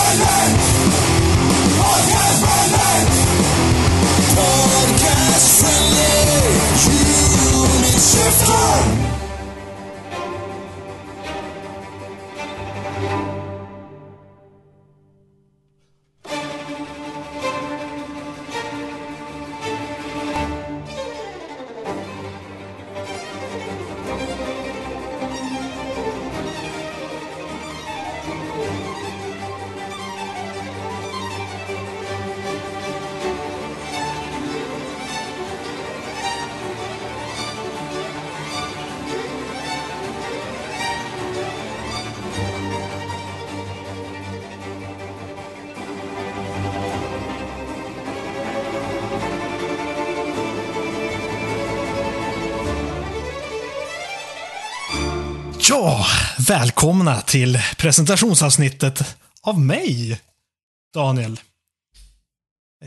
Ja, välkomna till presentationsavsnittet av mig, Daniel.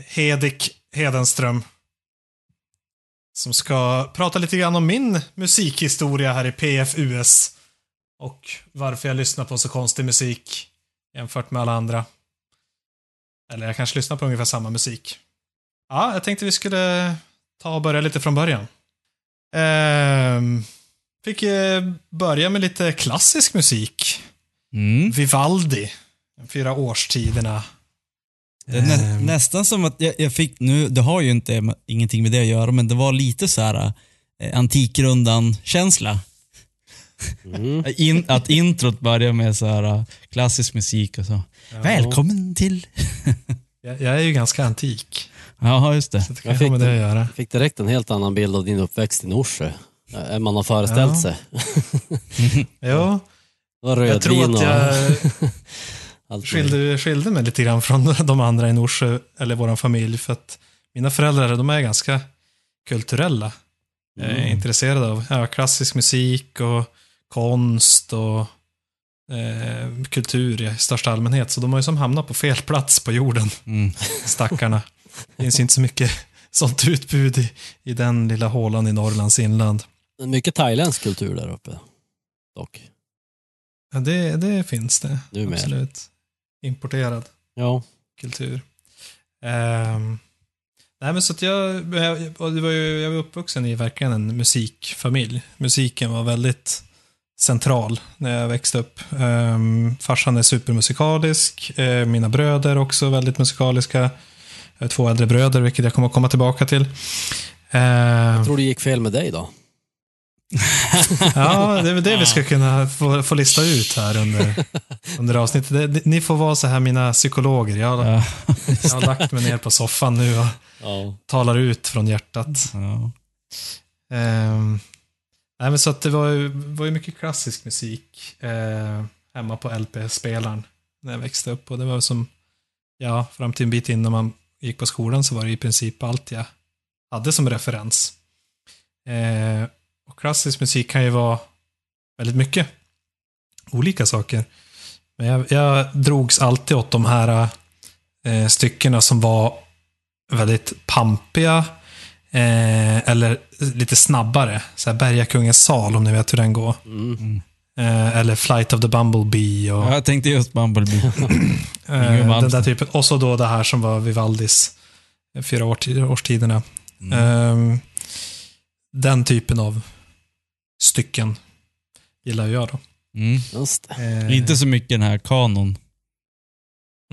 Hedik Hedenström. Som ska prata lite grann om min musikhistoria här i PFUS. Och varför jag lyssnar på så konstig musik jämfört med alla andra. Eller jag kanske lyssnar på ungefär samma musik. Ja, jag tänkte vi skulle ta och börja lite från början. Ehm, fick eh, börja med lite klassisk musik. Mm. Vivaldi. De fyra årstiderna. Det är nä, Ehm. nästan som att jag, jag fick, nu, det har ju inte ingenting med det att göra, men det var lite så här eh, Antikrundan-känsla. Mm. In, att introt börjar med så här klassisk musik och så. Välkommen till... Jag, jag är ju ganska antik. Ja, just det. Så det kan Jag med fick det att göra. Fick direkt en helt annan bild av din uppväxt i Norsjö. Eh, Än man har föreställt Ja. sig. Var jag tror att jag skilde, skilde mig lite grann från de andra i Norsjö, eller vår familj, för att mina föräldrar, de är ganska kulturella. Mm. Eh, intresserade av ja, klassisk musik och konst och eh, kultur i största allmänhet. Så de har ju som hamnat på fel plats på jorden, Mm. stackarna. Det finns inte så mycket sånt utbud i, i den lilla hålan i Norrlands inland. Mycket thailändsk kultur där uppe. Dock. Ja, det, det finns det. Numera. Absolut. Importerad Ja. kultur. Ehm, nej, men så att jag, jag, var ju, jag var uppvuxen i verkligen en musikfamilj. Musiken var väldigt central när jag växte upp. Um, farsan är supermusikalisk. eh, mina bröder också väldigt musikaliska. Jag har två äldre bröder, vilket jag kommer att komma tillbaka till. Ehm, Jag tror det gick fel med dig då. Ja, det är väl det vi ska kunna få, få lista ut här under, under avsnittet. Det, ni får vara så här mina psykologer. Jag, har- Ja. jag har lagt mig ner på soffan nu och Ja. talar ut från hjärtat. Ja. Nej, men så att det var ju, var ju mycket klassisk musik eh, hemma på LP-spelaren när jag växte upp. Och det var som, ja, fram till en bit innan man gick på skolan så var det i princip allt jag hade som referens. Eh, och klassisk musik kan ju vara väldigt mycket olika saker. Men jag, jag drogs alltid åt de här eh, styckena som var väldigt pampiga, eh, eller lite snabbare. Så här Bergakungens sal, om ni vet hur den går. Mm. Eh, eller Flight of the Bumblebee. Och, Jag tänkte just Bumblebee. eh, den där typen. Och så då det här som var Vivaldis eh, fyra årstiderna. Mm. Eh, den typen av stycken gillar jag då. Mm. Just det. Eh, Inte så mycket den här kanon.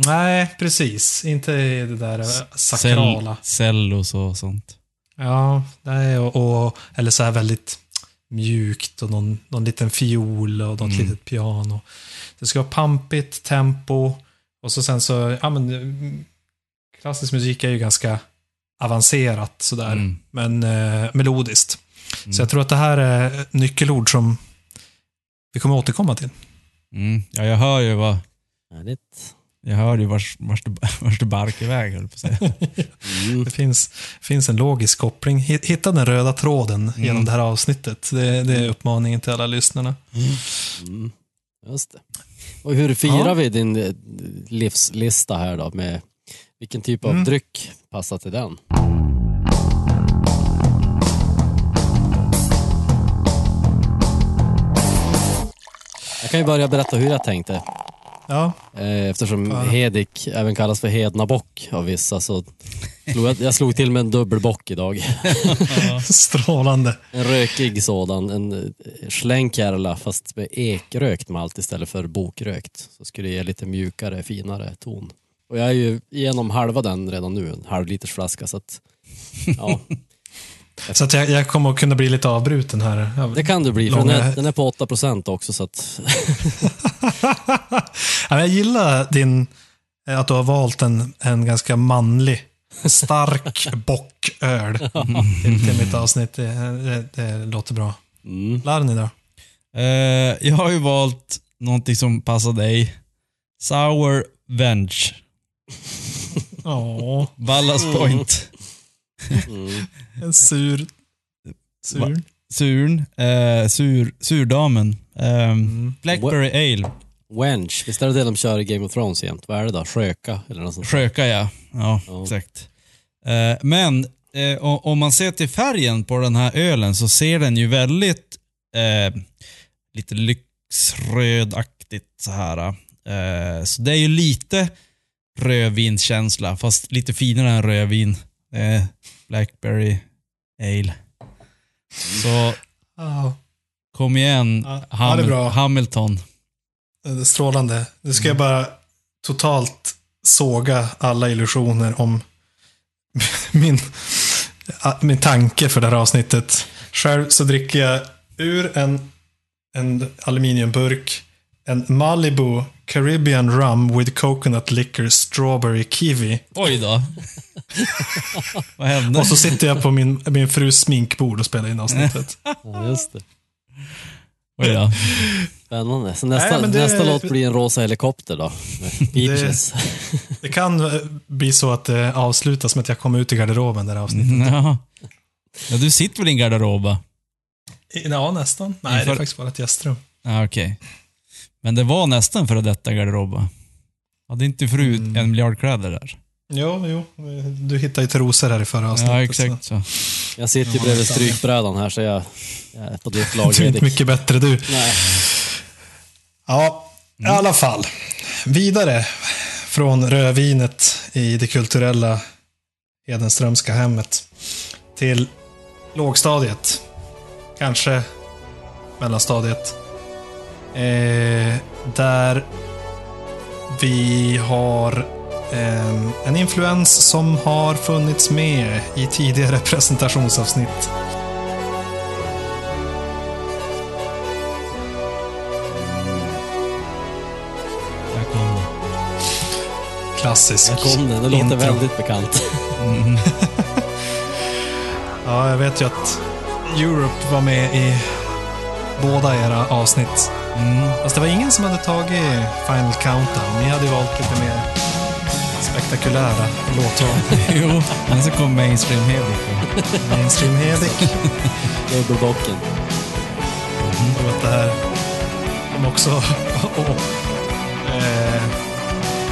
Nej, precis. Inte det där sakrala. Cell, cellos och sånt. Ja, nej, och, och, eller så här väldigt mjukt och någon, någon liten fiol och något Mm. litet piano. Det ska vara pampigt, tempo och så sen så, ja men klassisk musik är ju ganska avancerat sådär, Mm. men eh, melodiskt. Mm. Så jag tror att det här är nyckelord som vi kommer återkomma till. Mm. Ja, jag hör ju vad... Härligt. Jag hör ju vars, vars, vars det barkar iväg, höll på att säga. Mm. Det finns, finns en logisk koppling. Hitt- Hitta den röda tråden genom Mm. det här avsnittet. Det, det är uppmaningen till alla lyssnarna. Mm. Just det. Och hur firar Ja. vi din eh, livslista här då? Med vilken typ av Mm. dryck passar till den? Jag kan ju börja berätta hur jag tänkte. Ja, Eh, Eftersom. Hedik även kallas för hednabock av vissa så slog jag, jag slog till med en dubbelbock idag. strålande. En rökig sådan, en eh, slängkärla fast med ekrökt malt istället för bokrökt. Så skulle det ge lite mjukare, finare ton. Och jag är ju igenom halva den redan nu, en halv liters flaska så att ja, Så att jag, jag kommer att kunna bli lite avbruten här. Det kan det bli för den Långa- är, den är på 8% också så att jag gillar din, eh, att du har valt en, en ganska manlig, stark bocköl till, till mitt avsnitt. Det, det, det låter bra. mm, Larni då? Eh, jag har ju valt någonting som passar dig. Sour Venge. Ja, Ballast Point. Mm. en sur... Sur? Surn. Eh, sur, surdamen. Eh, Mm. Blackberry Ale. Wench, visst är det det de kör i Game of Thrones jämt? Vad är det då? Sjöka eller något sånt? Sjöka ja. Ja, Ja. exakt. Eh, men eh, om man ser till färgen på den här ölen så ser den ju väldigt eh, lite lyxrödaktigt så här. Eh, så det är ju lite rödvinskänsla fast lite finare än rödvin. Eh, Blackberry Ale. Så kom igen Ja, ja, det är. Hamilton. det är strålande. Nu ska jag bara totalt såga alla illusioner om min, min tanke för det här avsnittet. Själv så dricker jag ur en, en aluminiumburk en Malibu Caribbean Rum with Coconut Liquor Strawberry Kiwi. Oj då. Vad hände? Och så sitter jag på min, min frus sminkbord och spelar in avsnittet. Ja, just det. Oj då. Spännande. Så nästa, Nej, men det- nästa låt blir en rosa helikopter då? Beaches. Det kan eh, bli så att det avslutas med att jag kommer ut i garderoben där avsnittet. Ja. ja, du sitter väl i din garderob? Ja, nästan. Nej, det är Inför- faktiskt bara ett gästrum. Ja, okej. Men det var nästan före detta garderob va? Hade inte fru Mm. en miljard kläder där? Jo, jo. Du hittade ju trosor här i förra avsnittet. Ja, exakt så. Jag sitter ju bredvid strykbrädan här så jag, jag är på ditt lag. Du är inte mycket bättre du. Nej. Ja, i alla fall. Vidare från rödvinet i det kulturella Hedenströmska hemmet till lågstadiet. Kanske mellanstadiet. Eh, där vi har eh, en influens som har funnits med i tidigare presentationsavsnitt. Där kom. Klassisk Där kom den. Det låter intro. väldigt bekant. Mm. Ja, jag vet ju att Europe var med i båda era avsnitt. Mm. Fast det var ingen som hade tagit Final Countdown. Ni hade ju valt lite mer spektakulära låtval. Jo, men så kom mainstream Hedik. Mainstream Hedik. Dubbelbocken. Och att det här kom också och, eh,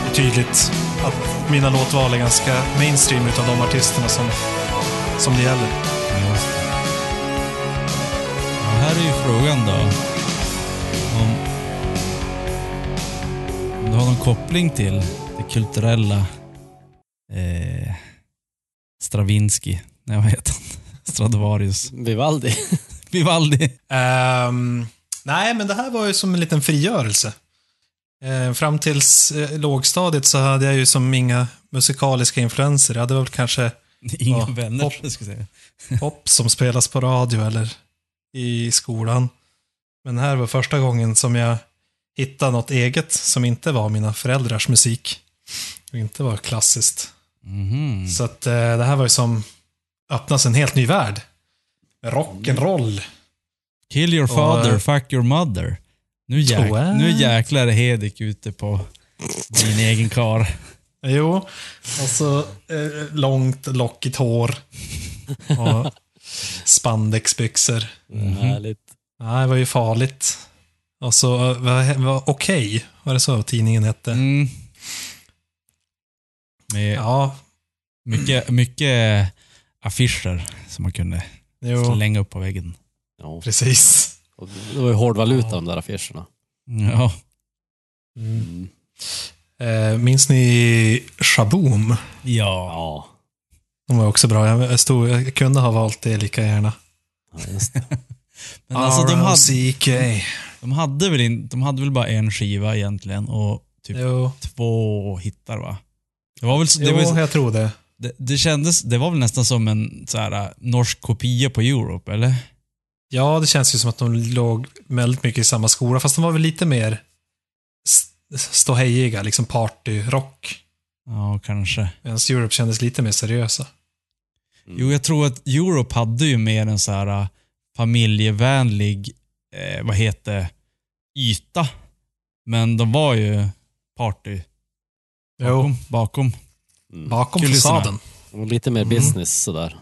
det är tydligt att mina låtval är ganska mainstream utav de artisterna som, som det gäller. Ja, här är ju frågan då. Har någon koppling till det kulturella eh, Stravinsky. Nej, vad heter han? Stradivarius. Vivaldi. Vivaldi. Ehm, nej, men det här var ju som en liten frigörelse. Eh, fram tills eh, lågstadiet så hade jag ju som inga musikaliska influenser. Jag hade väl kanske Inga Ja, vänner, hopp. jag säga. pop som spelas på radio eller i skolan. Men det här var första gången som jag hittade något eget som inte var mina föräldrars musik. Och inte var klassiskt. Mhm. Så att eh, det här var ju som öppnas en helt ny värld. Rock'n'roll. Kill your Och, father, eh, fuck your mother. Nu, jäk, nu jäklar är Hedik ute på din egen kar. Jo, och så eh, långt lockigt hår. Och spandexbyxor. Mhm. Härligt. Nej, det var ju farligt. Och så eh, var, var okej, var det så tidningen hette? Mm. Med Ja, mycket, mycket affischer som man kunde jo, slänga upp på väggen. Ja. precis. Och Det var ju hårdvaluta de där affischerna. Ja. Mm. Eh, minns ni Shaboom? Ja. Ja, De var också bra. Jag, stod, jag kunde ha valt det lika gärna. ja just det. Men alltså de hade. De, hade väl in, de hade väl bara en skiva egentligen och typ Jo, två hittar va? Det var väl det, jo var, jag tror det. det, det kändes, det var väl nästan som en så här, äh, norsk kopia på Europe, eller? Ja, det känns ju som att de låg väldigt mycket i samma skola, fast de var väl lite mer st- ståhejiga, liksom partyrock. Ja, kanske. Medan Europe kändes lite mer seriösa. Jo, jag tror att Europe hade ju mer en så här äh, familjevänlig, eh, vad heter det, yta. Men de var ju party bakom. bakom. Mm. bakom fasaden. Och Lite mer Mm. business sådär.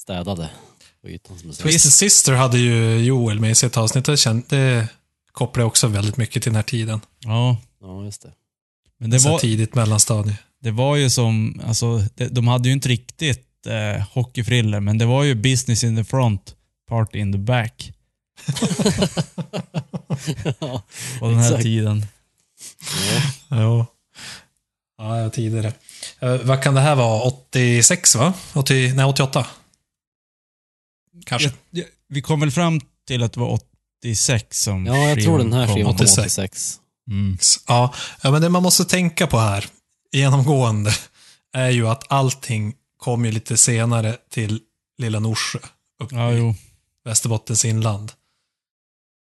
Städade. Twisted Sister hade ju Joel med i sitt avsnitt. Det, känd, det kopplar också väldigt mycket till den här tiden. Ja, Ja, just det. men det Så var, tidigt mellanstadie. det var ju som, alltså, de, de hade ju inte riktigt eh, hockeyfriller, men det var ju business in the front, party in the back ja. på den här Exakt. tiden. Ja. Jo. Ja, ja, tidigare. Eh, vad kan det här vara? 86 va? 80, nej, 88? Kanske. Ja, ja, vi kom väl fram till att det var 86 som ja, jag tror den här skivan kom 86. 86. Mm. Ja, ja, men det man måste tänka på här, genomgående, är ju att allting kom ju lite senare till Lilla Norsjö, uppe Ja, i jo. Västerbottens inland.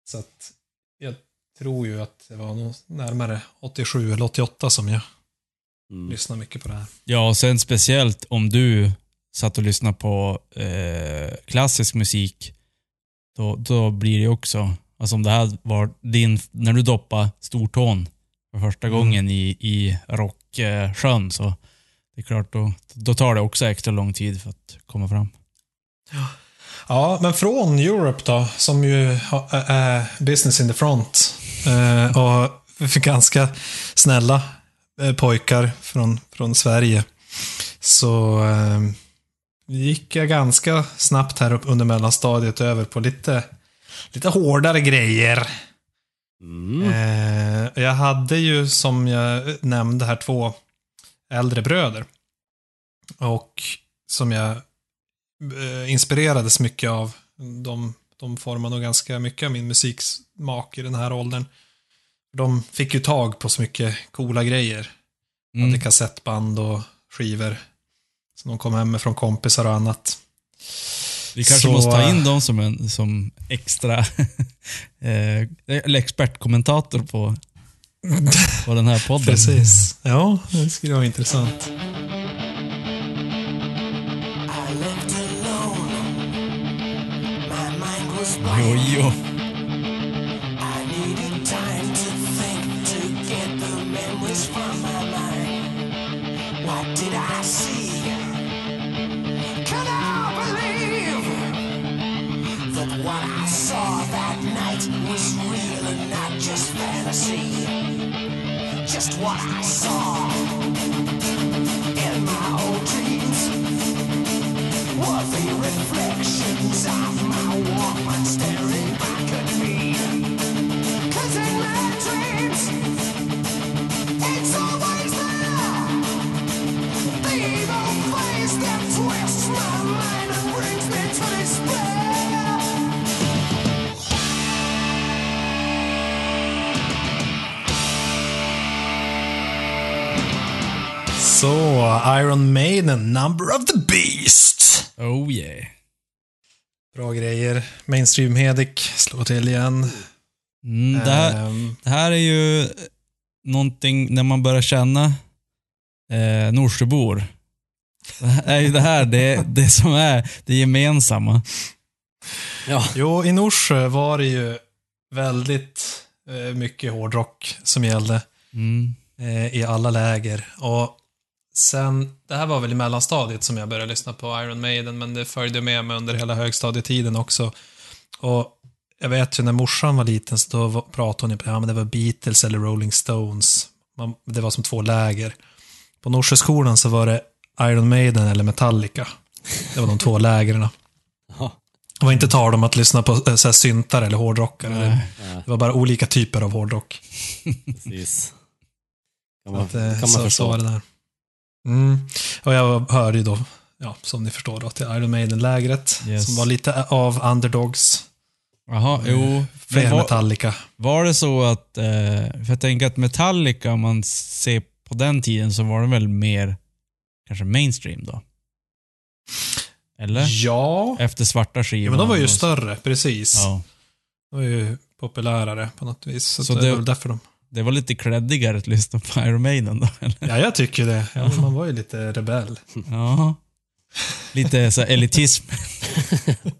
Så att jag tror ju att det var nog närmare 87 eller 88 som jag Mm. lyssnade mycket på det här. Ja, och sen speciellt om du satt och lyssnade på eh, klassisk musik, då, då blir det också, alltså om det här var din, när du doppade stortån för första Mm. gången i, i rocksjön, så det är klart, då, då tar det också extra lång tid för att komma fram. Ja, men från Europe då, som ju är business in the front. Eh, och för ganska snälla eh, pojkar från, från Sverige. Så eh, gick jag ganska snabbt här upp under mellanstadiet över på lite, lite hårdare grejer. Mm. Jag hade ju, som jag nämnde här, två äldre bröder. Och som jag inspirerades mycket av. De, de formade nog ganska mycket av min musiksmak i den här åldern. De fick ju tag på så mycket coola grejer. Mm. Hade kassettband och skivor. Som de kom hem med från kompisar och annat. Vi kanske Så, måste ta in eh, dem som, en, som extra eh, eller expertkommentator på, på den här podden. Precis. Ja, det skulle vara intressant. Blank. jo. I needed time to think to get the memories from my mind. What did I see? I believe that what I saw that night was real and not just fantasy? Just what Så, uh, Iron Maiden, Number of the Beast. Oh yeah. Bra grejer. Mainstream Hedik, slå till igen. Mm, det, här, Ehm, det här är ju någonting när man börjar känna eh, Norsjöbor. Det är ju det här det, det som är det gemensamma. Ja, jo, i Norsjö var det ju väldigt eh, mycket hårdrock som gällde Mm. eh, i alla läger. Och sen, det här var väl i mellanstadiet som jag började lyssna på Iron Maiden, men det följde med mig under hela högstadietiden också. Och jag vet ju när morsan var liten så då pratade hon ju på ja, men det var Beatles eller Rolling Stones. Man, det var som två läger. På Norsjöskolan så var det Iron Maiden eller Metallica. Det var de två lägren. Det var inte tal om att lyssna på eh, så här, syntar eller hårdrockare. Nej. Det var bara olika typer av hårdrock. precis. Kan man, Att, eh, kan man så, så förstå. var det där. Mm. Och jag hörde ju då, ja, som ni förstår, då, till Iron Maiden-lägret. Yes. Som var lite av underdogs. Jaha, jo. Fler var, Metallica. var det så att, eh, för jag tänker att Metallica, om man ser på den tiden, så var det väl mer kanske mainstream då? Eller? Ja. Efter svarta skivan. ja, men de var ju större, precis. Ja. De var ju populärare på något vis. Så, Så det, det- är väl därför de... Det var lite creddigare att lyssna på Iron Maiden då, eller? Ja, jag tycker det. Ja, men man var ju lite rebell. Ja. Lite så elitism.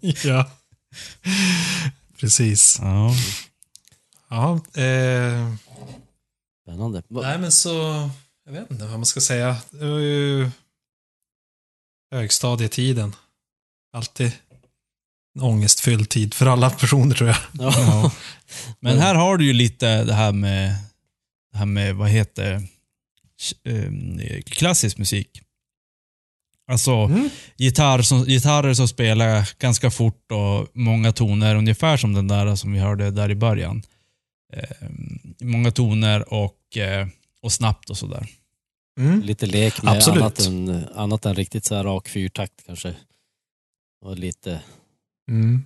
ja. Precis. Ja. Ja, eh, Spännande. Nej men så... Jag vet inte vad man ska säga. Det var ju högstadietiden. Alltid ångestfylld tid för alla personer tror jag. Ja. Ja. Men här har du ju lite det här med, det här med vad heter eh, klassisk musik. Alltså Mm. gitarr som, gitarrer som spelar ganska fort och många toner, ungefär som den där som vi hörde där i början. Eh, många toner och, eh, och snabbt och sådär. Mm. Lite lek med Absolut. annat än, annat än riktigt så här rak fyrtakt kanske. Och lite... Mm.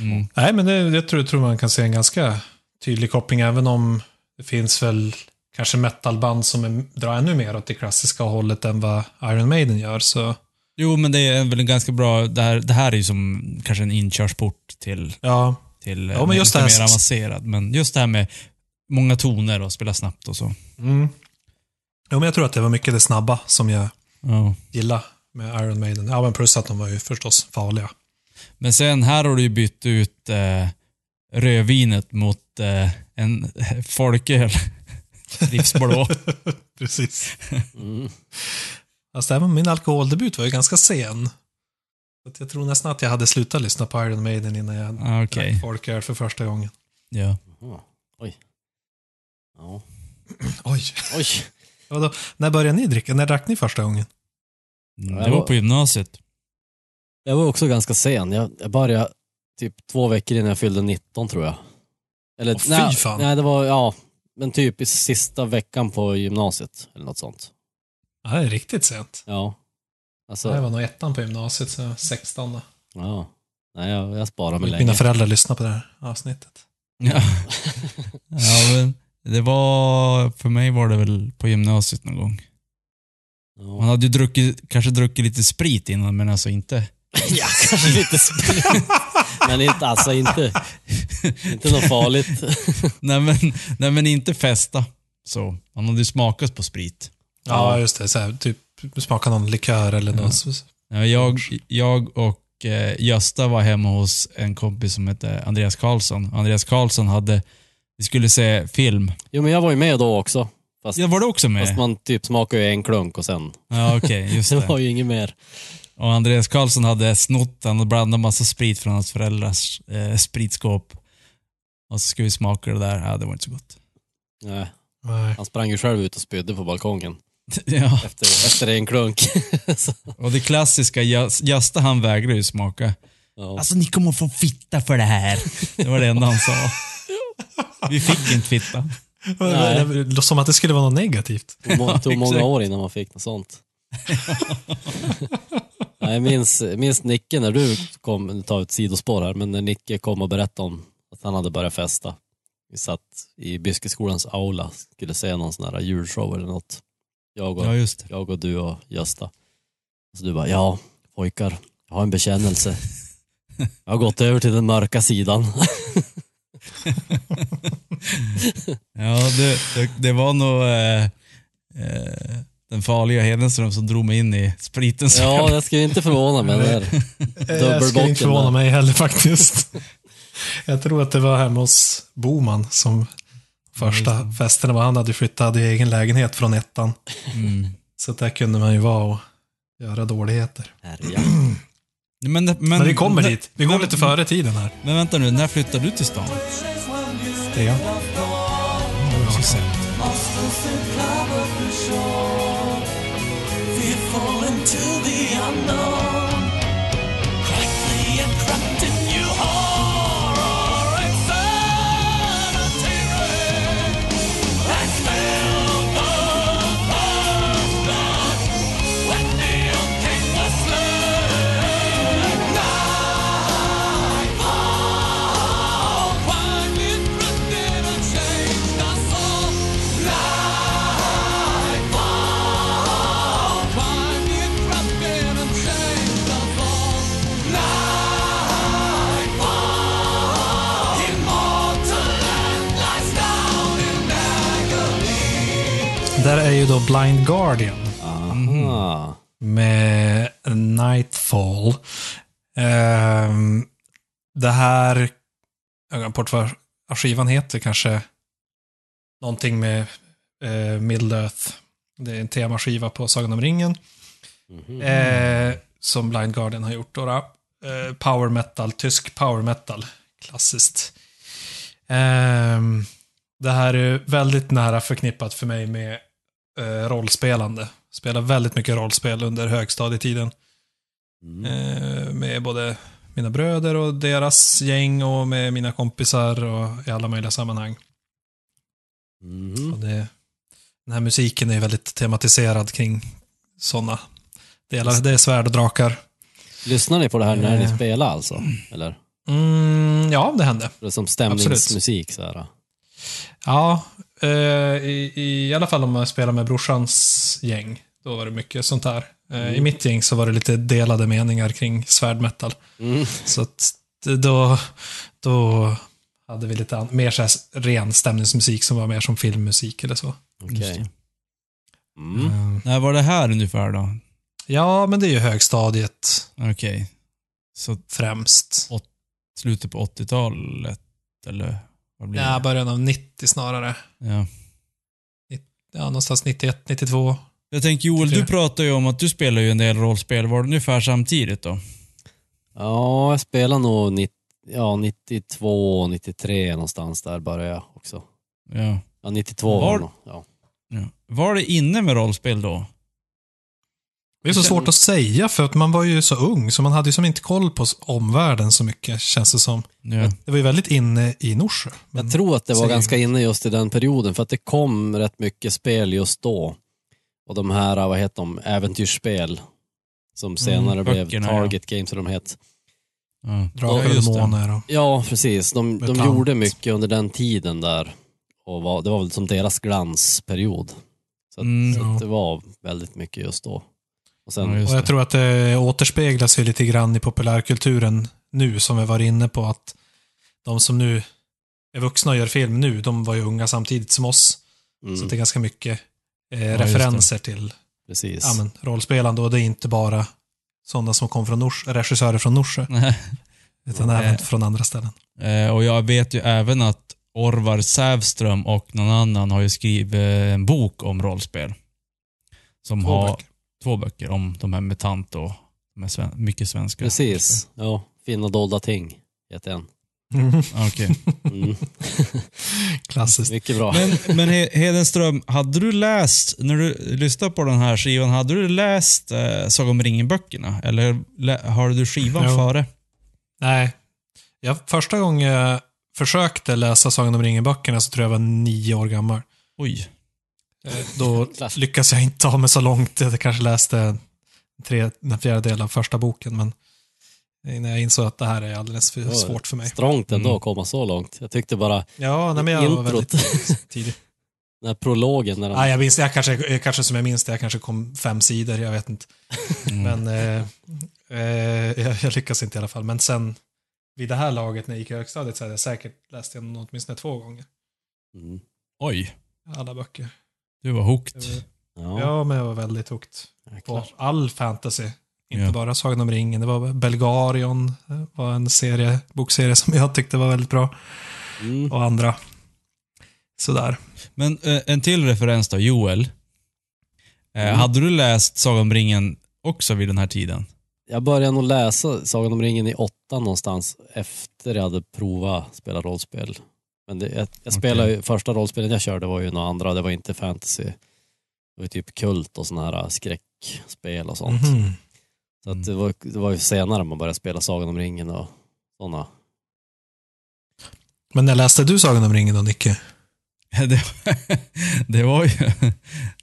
Mm. Nej, men det, jag tror, tror man kan se en ganska tydlig koppling, även om det finns väl kanske metalband som är, drar ännu mer åt det klassiska hållet än vad Iron Maiden gör. Så Jo, men det är väl en ganska bra... Det här, det här är ju som kanske en inkörsport till, ja, till Ja, men just lite mer avancerad. Men just det här med många toner och spela snabbt och så. mm. jo, men jag tror att det var mycket det snabba som jag Ja. gillar med Iron Maiden. Ja, men plus att de var ju förstås farliga. Men sen här har du ju bytt ut eh, rödvinet mot eh, en folköl. Livsblå. Precis. Mm. Fast även min alkoholdebut var ju ganska sen. Så jag tror nästan att jag hade slutat lyssna på Iron Maiden innan jag Ah, Okej. drack folköl för första gången. Ja. Jaha. Oj. Ja. Oj, Oj. vadå? När började ni dricka? När drack ni första gången? Det var på gymnasiet. Jag var också ganska sen. Jag, jag började typ två veckor innan jag fyllde 19 tror jag. Eller, Åh, fy nej, fan. nej, det var, ja, men typ i sista veckan på gymnasiet eller något sånt. Ja, det är riktigt sent. Ja. Alltså, Jag var nog ettan på gymnasiet, så 16 då. ja. Nej, jag, jag sparar mig länge. Mina föräldrar lyssnade på det här avsnittet. Ja. ja, men det var... För mig var det väl på gymnasiet någon gång. Man Ja. hade ju druckit, kanske druckit lite sprit innan, men alltså inte... ja, kanske lite sprit. men inte, alltså inte, inte något farligt. Nej men, nej, men inte festa. Så, man hade ju smakat på sprit. Ja, just det. Så här, typ smaka någon likör eller Ja. något. Ja, jag, jag och eh, Gösta var hemma hos en kompis som hette Andreas Karlsson. Andreas Karlsson hade, vi skulle se film. Jo, men jag var ju med då också. Fast, Ja, var du också med? fast man typ smakar ju en klunk och sen. Ja, okej, just Det var det. ju inget mer. Och Andreas Karlsson hade snott den och blandat massa sprit från hans föräldrars eh, spritskåp. Och så skulle vi smaka det där. Ja, det var inte så gott. Nej, Nej. han sprang ju själv ut och spydde på balkongen ja, efter, efter en klunk. Och det klassiska, Gös- Gösta han vägrade ju smaka. ja. Alltså ni kommer få fitta för det här. Det var det enda han sa. Vi fick inte fitta. Nej. Som att det skulle vara något negativt. Det tog många år innan man fick något sånt. Jag minns, minns Nicke när du kom, nu tar ett sidospår här, men när Nicke kom och berättade om att han hade börjat festa. Vi satt i Byskeskolans aula, skulle se någon sån här julshow eller något. Jag och, Ja, jag och du och Gösta. Så du bara, ja pojkar, jag har en bekännelse. Jag har gått över till den mörka sidan. Ja, det, det, det var nog eh, eh, den farliga Hedenström som drog mig in i spritens Ja, det skulle inte förvåna mig. Där. Jag skulle inte förvåna där. mig heller faktiskt. Jag tror att det var hemma hos Boman som första festerna var. Han hade flyttat, hade egen lägenhet från ettan. Mm. Så där kunde man ju vara och göra dåligheter. Men, men, Men vi kommer dit. Vi går men- lite före tiden här. Men vänta nu, när flyttar du till stan? Det to the unknown. Där är ju då Blind Guardian Aha. med Nightfall. Ehm, det här, jag har bort vad skivan heter kanske. Någonting med eh, Middle Earth. Det är en temaskiva på Sagan om ringen. Mhm. Eh, som Blind Guardian har gjort. Då. Eh, power metal, tysk power metal. Klassiskt. Ehm, det här är väldigt nära förknippat för mig med eh, rollspelande. Spelade väldigt mycket rollspel under högstadietiden. Mm. Eh, med både mina bröder och deras gäng och med mina kompisar och i alla möjliga sammanhang. Mhm. Och det, den här musiken är väldigt tematiserad kring sådana delar. Det är svärd och drakar. Lyssnar ni på det här när ni Eh. spelar alltså? Eller? Mm, ja, det hände. Det som stämningsmusik så här. Ja, i, i alla fall om man spelar med brorsans gäng. Då var det mycket sånt här. Eh, I mitt gäng så var det lite delade meningar kring svärdmetal. Mm. Så att då, då hade vi lite mer så här ren stämningsmusik som var mer som filmmusik eller så. Det. Mm. Mm. När var det här ungefär då? Ja, men det är ju högstadiet Okej. Så främst. slutet på 80-talet, eller Ja, det? början av 90 snarare. Ja. Ja, någonstans 91, 92. Jag tänker Joel, du Tre. pratar ju om att du spelar ju en del rollspel. Var det ungefär samtidigt då? Ja, jag spelar nog 90, ja, 92, 93 någonstans där började jag också. Ja. Ja, 92 Var- var det nog. Ja. ja. Var det inne med rollspel då? Det är så svårt att säga för att man var ju så ung så man hade ju som inte koll på omvärlden så mycket känns det som. Ja. Det var ju väldigt inne i Norsjö. men- Jag tror att det var ganska inne just i den perioden för att det kom rätt mycket spel just då. Och de här, vad heter de, äventyrsspel som senare blev böckerna, Target Games, eller de het. Ja. Drakar Ja, och demoner. Ja, precis. De, de gjorde mycket under den tiden där. Och var, det var väl som deras glansperiod. Så, att, Mm, så ja. att det var väldigt mycket just då. Och sen, Ja, Och jag det. tror att det återspeglas ju lite grann i populärkulturen nu, som vi var inne på. att De som nu är vuxna och gör film nu, de var ju unga samtidigt som oss. mm, Så det är ganska mycket eh, det. referenser till precis. ja, men, rollspelande. Och det är inte bara sådana som kom från Norsjö, regissörer från Norsjö, Nej. utan Nej. även från andra ställen. Eh, och jag vet ju även att Orvar Sävström och någon annan har ju skrivit en bok om rollspel. Som Två har böcker. Två böcker om de här MUTANT och med sven- mycket svenska. Precis. Ja, Finna dolda ting heter en. Mm. Okej. Mm. Klassiskt. Mycket bra. Men, men He- Hedenström, hade du läst, när du lyssnade på den här skivan, hade du läst eh, Saga om ringen-böckerna? Eller har du skivan Jo. före? Nej. Jag, första gången jag försökte läsa Sagan om ringen-böckerna så tror jag jag var nio år gammal. Oj. Då lyckas jag inte ta mig så långt. Jag kanske läste tre, en fjärdedel av första boken, men när jag insåg att det här är alldeles för svårt för mig. Strångt ändå Mm. att komma så långt. Jag tyckte bara, Ja, nej, men jag var Introt. väldigt tidig. den här prologen när de... Nej, jag minns, jag kanske, kanske som jag minns det, jag kanske kom fem sidor, jag vet inte. Mm. Men eh, eh, jag, jag lyckas inte i alla fall. Men sen, vid det här laget när jag gick i högstadiet så hade jag säkert läst igenom åtminstone två gånger. Mm. Oj, Alla böcker. Du var hooked. Ja, Ja, men jag var väldigt hooked på all fantasy. Inte Ja. bara Sagan om ringen. Det var Belgarion, det var en serie, bokserie som jag tyckte var väldigt bra. Mm. Och andra. Sådär. Men eh, en till referens då, Joel. Eh, Mm. Hade du läst Saga om ringen också vid den här tiden? Jag började nog läsa Sagan om ringen i åttan någonstans efter jag hade provat spela rollspel. Men det, jag, jag spelade ju, första rollspelen jag körde var ju några andra, det var inte fantasy. Det var ju typ kult och sådana här skräckspel och sånt. Mhm. Så att det, var, det var ju senare man började spela Sagan om ringen och sådana. Men när läste du Sagan om ringen då, Nicke? det, det, var ju,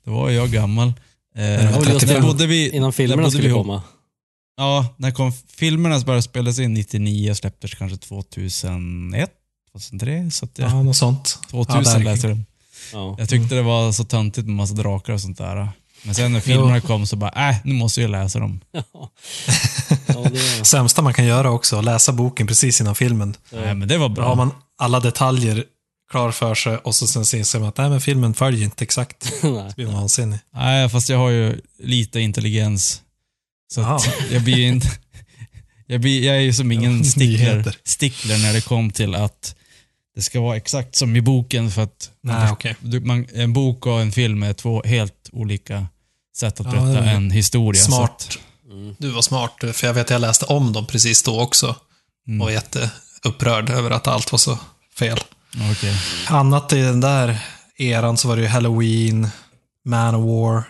det var ju jag gammal. Eh, bodde vi, Innan filmerna skulle vi komma. Ja, när kom filmerna började spelas in 99 släpptes kanske 2001, 2003. Så att jag, Ja, något sånt. 2000 Ja, läste jag. Ja. Jag tyckte det var så töntigt med massa drakar och sånt där. Men sen när filmerna kom så bara, äh, nu måste jag läsa dem. Ja. ja, det, Sämsta man kan göra också, läsa boken precis innan filmen. Nej, men det var Då bra. har man alla detaljer klar för sig och så sen inser man att nej, men filmen följer inte exakt. Nej. Så blir vansinnig. Nej, fast jag har ju lite intelligens. Så att jag blir inte... Jag, blir, jag är ju som ingen stickler, stickler när det kom till att det ska vara exakt som i boken för att man Nej, först- okej. du, man, en bok och en film är två helt olika sätt att Ja, berätta det är en historia. så Smart. att- Mm. Du var smart, för jag vet att jag läste om dem precis då också. Mm. Och var jätteupprörd över att allt var så fel. Okej. Annat i den där eran så var det ju Halloween, Manowar,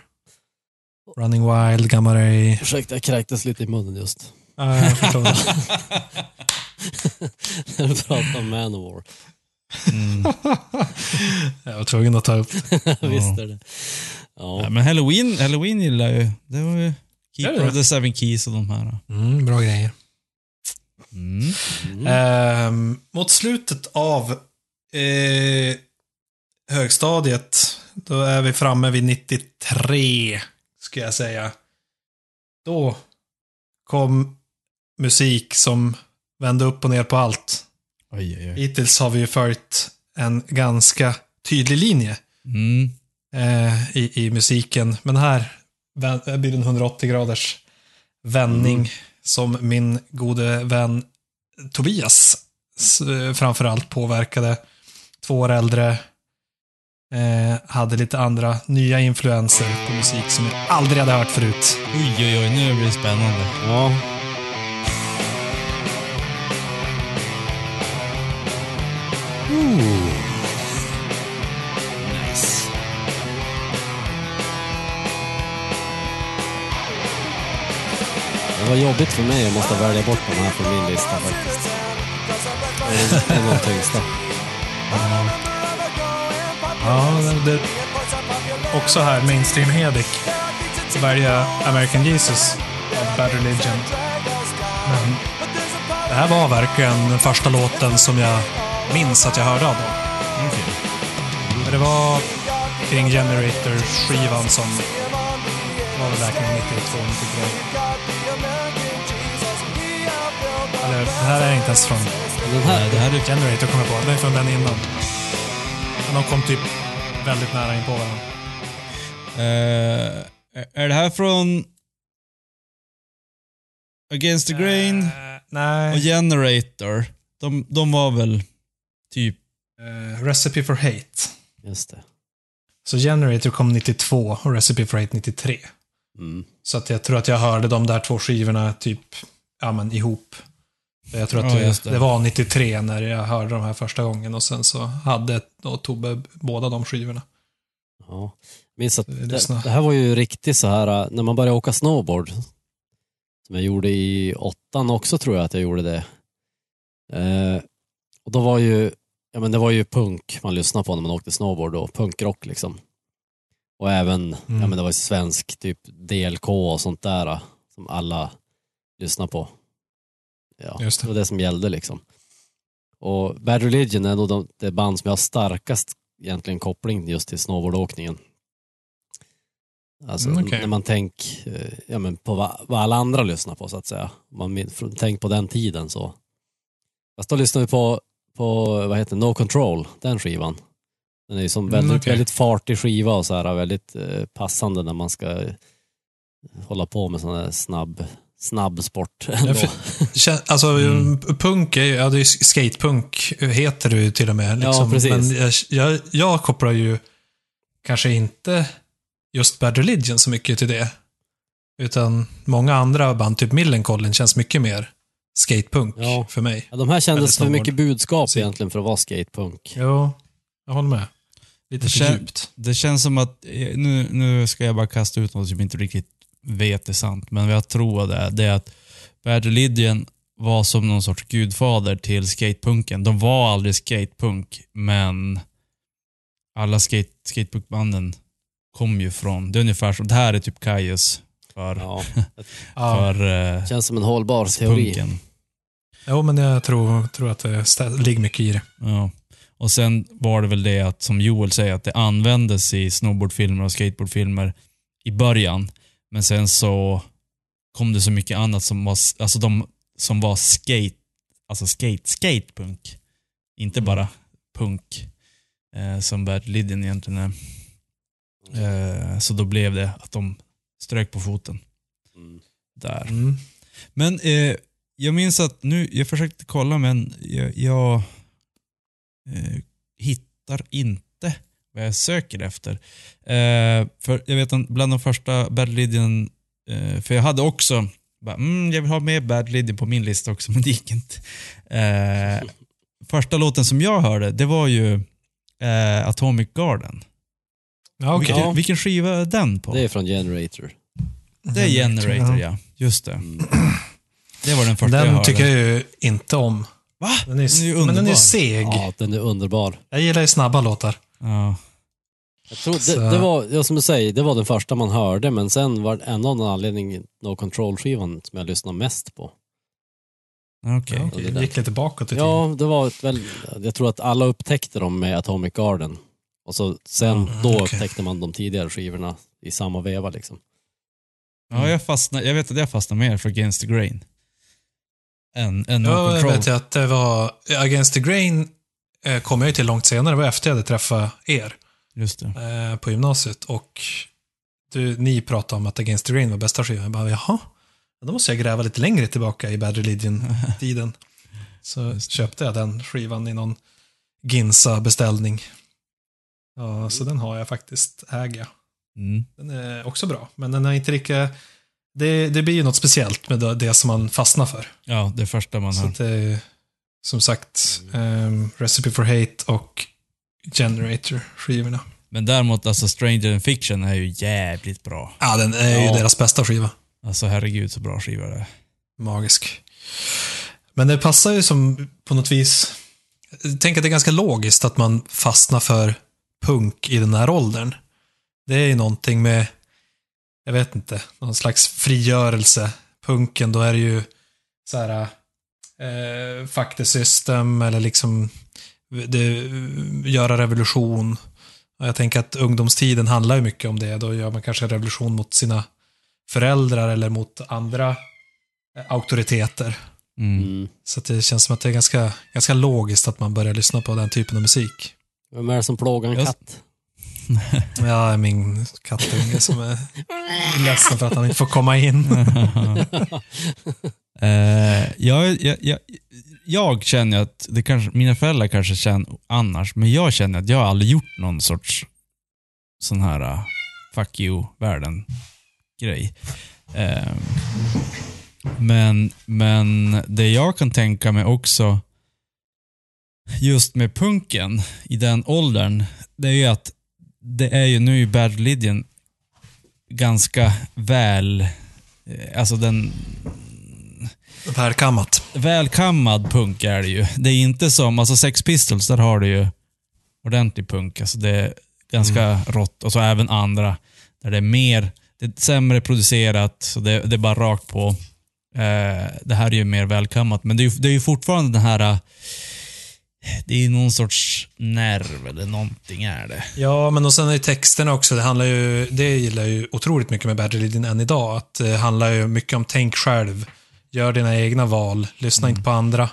Running Wild, Gamma Ray. Ursäkta, jag kräktes lite i munnen just. Ja, jag förstår. När du pratade om Manowar. Mm. jag var tvungen att ta upp det. Visst är det. Ja, Ja. men Halloween, Halloween gillar jag ju. Det var ju Är Keeper of the Seven Keys och de här. Mm, bra grejer. Mm. Mm. Ehm, mot slutet av eh, högstadiet, då är vi framme vid 93, ska jag säga. Då kom musik som vände upp och ner på allt. Oj, oj, oj. Hittills har vi ju följt en ganska tydlig linje Mm. eh, i, i musiken. Men här vä- blir det en 180 graders vändning Mm. som min gode vän Tobias eh, framförallt påverkade. Två år äldre. Eh, hade lite andra nya influenser på musik som jag aldrig hade hört förut. Oj, oj, oj. Nu blir det spännande. Ja. Ooh. Nice. Det var jobbigt för mig, att måste välja bort de här från min lista faktiskt. Det är en av de tyngsta. Ja, det, det, också här, mainstream Hedek. Välja American Jesus av Bad Religion. Men det här var verkligen den första låten som jag minns att jag hörde av dem. För det var kring Generator-skivan som var väl verkligen 92, 93. Eller, det här är inte ens från Den här, det här är... Generator kommer jag på. Det är från den innan. Men de kom typ väldigt nära in på varandra. Eh, är det här från Against the Grain nej. och Generator? De, de var väl typ... Eh, Recipe for Hate. just det. Så Generator kom 92 och Recipe for Hate 93. Mm. Så att jag tror att jag hörde de där två skivorna typ, ja men ihop. Jag tror att Ja, det, det. var 93 när jag hörde de här första gången och sen så hade då Tobbe båda de skivorna. Ja. Minns att Det det, här var ju riktigt så här äh, när man började åka snowboard. Som jag gjorde i åttan också tror jag att jag gjorde det. Eh, och då var ju, ja men det var ju punk man lyssnade på när man åkte snowboard och punkrock liksom. Och även, Mm. ja men det var ju svensk typ DLK och sånt där äh, som alla lyssnade på. Ja, Just det. det var det som gällde liksom. Och Bad Religion är nog de, det band som jag har starkast egentligen koppling just till snowboardåkningen. Alltså Mm, okej. när man tänker ja, men på vad, vad alla andra lyssnar på så att säga. Man min- från- tänk på den tiden så. Fast då lyssnar vi på, på vad heter No Control, den skivan. Den är ju som Mm, väldigt, okej. väldigt fartig skiva och så här, väldigt eh, passande när man ska eh, hålla på med sån här snabb, snabb sport. Alltså, Mm. punk är ju, ja det är ju skatepunk heter det ju till och med. Liksom. Ja, precis. Men jag, jag, jag kopplar ju kanske inte just Bad Religion så mycket till det. Utan många andra band, typ Millencolin, känns mycket mer skatepunk Ja. för mig. Ja, de här kändes för mycket budskap Musik. egentligen för att vara skatepunk. Jo, jag håller med. Lite Det för kän- djupt. Det känns som att, eh, nu, nu ska jag bara kasta ut något som jag inte riktigt vet är sant, men vad jag tror det är, det är att Bad Religion var som någon sorts gudfader till skatepunken. De var aldrig skatepunk, men alla skate, skatepunkbanden kom ju från, det är ungefär som, det här är typ Kaius för, Ja, Ja. för eh, känns som en hållbar teori. punken. Jo, men jag tror, tror att det ligger mycket i det. Ja. Och sen var det väl det att, som Joel säger, att det användes i snowboardfilmer och skateboardfilmer i början. Men sen så kom det så mycket annat som var, alltså de, som var skate, alltså skate, skatepunk. Inte bara punk. Eh, som Bad Lydian egentligen är. Eh, så då blev det att de strök på foten Mm. där. Mm. Men eh, jag minns att nu, jag försökte kolla men jag, jag eh, hittar inte vad jag söker efter. Eh, för jag vet att bland de första Bad Lydian, eh, för jag hade också, bara, mm, jag vill ha med Bad Lydian på min lista också, men det gick inte. Eh, första låten som jag hörde, det var ju eh, Atomic Garden. Ja, okej. Vilken, vilken skiva är den på? Det är från Generator. Det är Generator, ja. Just det. Mm. Det var den första jag Den hörde. tycker jag ju inte om. Va? Den är, Den är ju men den är underbar. ju seg. Ja, den är underbar. Jag gillar ju snabba låtar. Ja. Jag tror, det, det var, ja, som du säger, det var den första man hörde, men sen var det en av någon anledning No Control-skivan som jag lyssnade mest på. Okej. Ja, det är okej. den. Gick lite bakåt i tiden. Ja, det var ett väl, jag tror att alla upptäckte dem med Atomic Garden. Och så sen Mm, då okej. upptäckte man de tidigare skivorna i samma veva liksom. Ja, jag, fastnar, jag vet att jag fastnar mer för Against the Grain. Än, än jag Control. vet att det var... Against the Grain eh, kom jag ju till långt senare. Det var efter jag hade träffat er Just det. eh, på gymnasiet. Och du, ni pratade om att Against the Grain var bästa skivan. Jag bara, jaha? Då måste jag gräva lite längre tillbaka i Bad Religion-tiden. Så köpte jag den skivan i någon Ginsa-beställning. Ja, så den har jag faktiskt, äger jag. Mm. Den är också bra, men den är inte lika... Det, det blir ju något speciellt med det, det som man fastnar för. Ja, det första man Så hör. att det är, som sagt, ehm, Recipe for Hate och Generator-skivorna. Men däremot, alltså Stranger in Fiction är ju jävligt bra. Ja, den är ju Ja. deras bästa skiva. Alltså herregud så bra skiva det är. Magisk. Men det passar ju som på något vis... Tänker att det är ganska logiskt att man fastnar för punk i den här åldern. Det är ju någonting med, jag vet inte, någon slags frigörelse. Punken, då är det ju så här, eh, fuck the system eller liksom det, göra revolution. Och jag tänker att ungdomstiden handlar ju mycket om det. Då gör man kanske revolution mot sina föräldrar eller mot andra eh, auktoriteter. Mm. Mm. Så det känns som att det är ganska, ganska logiskt att man börjar lyssna på den typen av musik. Vem är det som plågar en katt? Ja, är min kattunge som är ledsen för att han inte får komma in. uh, jag, jag, jag, jag känner att, det kanske, mina föräldrar kanske känner annars, men jag känner att jag har aldrig gjort någon sorts sån här uh, fuck you-världen-grej. Uh, eh, men, men det jag kan tänka mig också, just med punken i den åldern, det är ju att det är ju nu i Bad Lydian ganska väl, eh, alltså den Välkammat. välkammad punk är det ju. Det är inte som, alltså Sex Pistols, där har du ju ordentlig punk. Alltså det är ganska rått. Och så även andra, där det är mer, det är sämre producerat, så det, det är bara rakt på. Eh, det här är ju mer välkammat, men det är ju, det är ju fortfarande den här, eh, det är någon sorts nerv eller någonting är det. Ja, men och sen är ju texterna också, det handlar ju, det gillar jag ju otroligt mycket med Religion än idag, att det handlar ju mycket om tänk själv, gör dina egna val, lyssna inte på andra.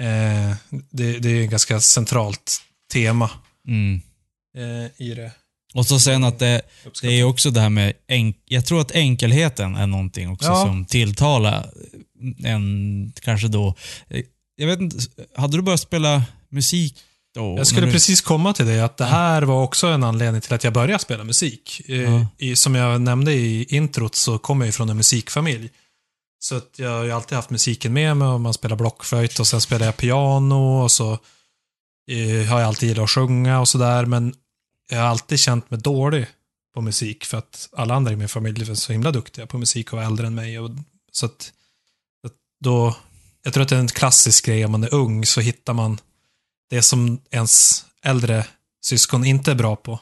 Eh, det, det är ju ett ganska centralt tema Mm. eh, i det. Och så sen att det, det är också det här med, enk, jag tror att enkelheten är någonting också Ja. som tilltalar en, kanske då, eh, jag vet inte, hade du börjat spela musik då? Jag skulle du- precis komma till det, att det här var också en anledning till att jag började spela musik. Eh, Ja. I, som jag nämnde i introt så kommer jag ju från en musikfamilj. Så att jag har ju alltid haft musiken med mig och man spelar blockflöjt och sen spelar jag piano och så eh, har jag alltid gillat att sjunga och sådär. Men jag har alltid känt mig dålig på musik för att alla andra i min familj är så himla duktiga på musik och var äldre än mig. Och, så att, att då, jag tror att det är en klassisk grej om man är ung så hittar man det som ens äldre syskon inte är bra på.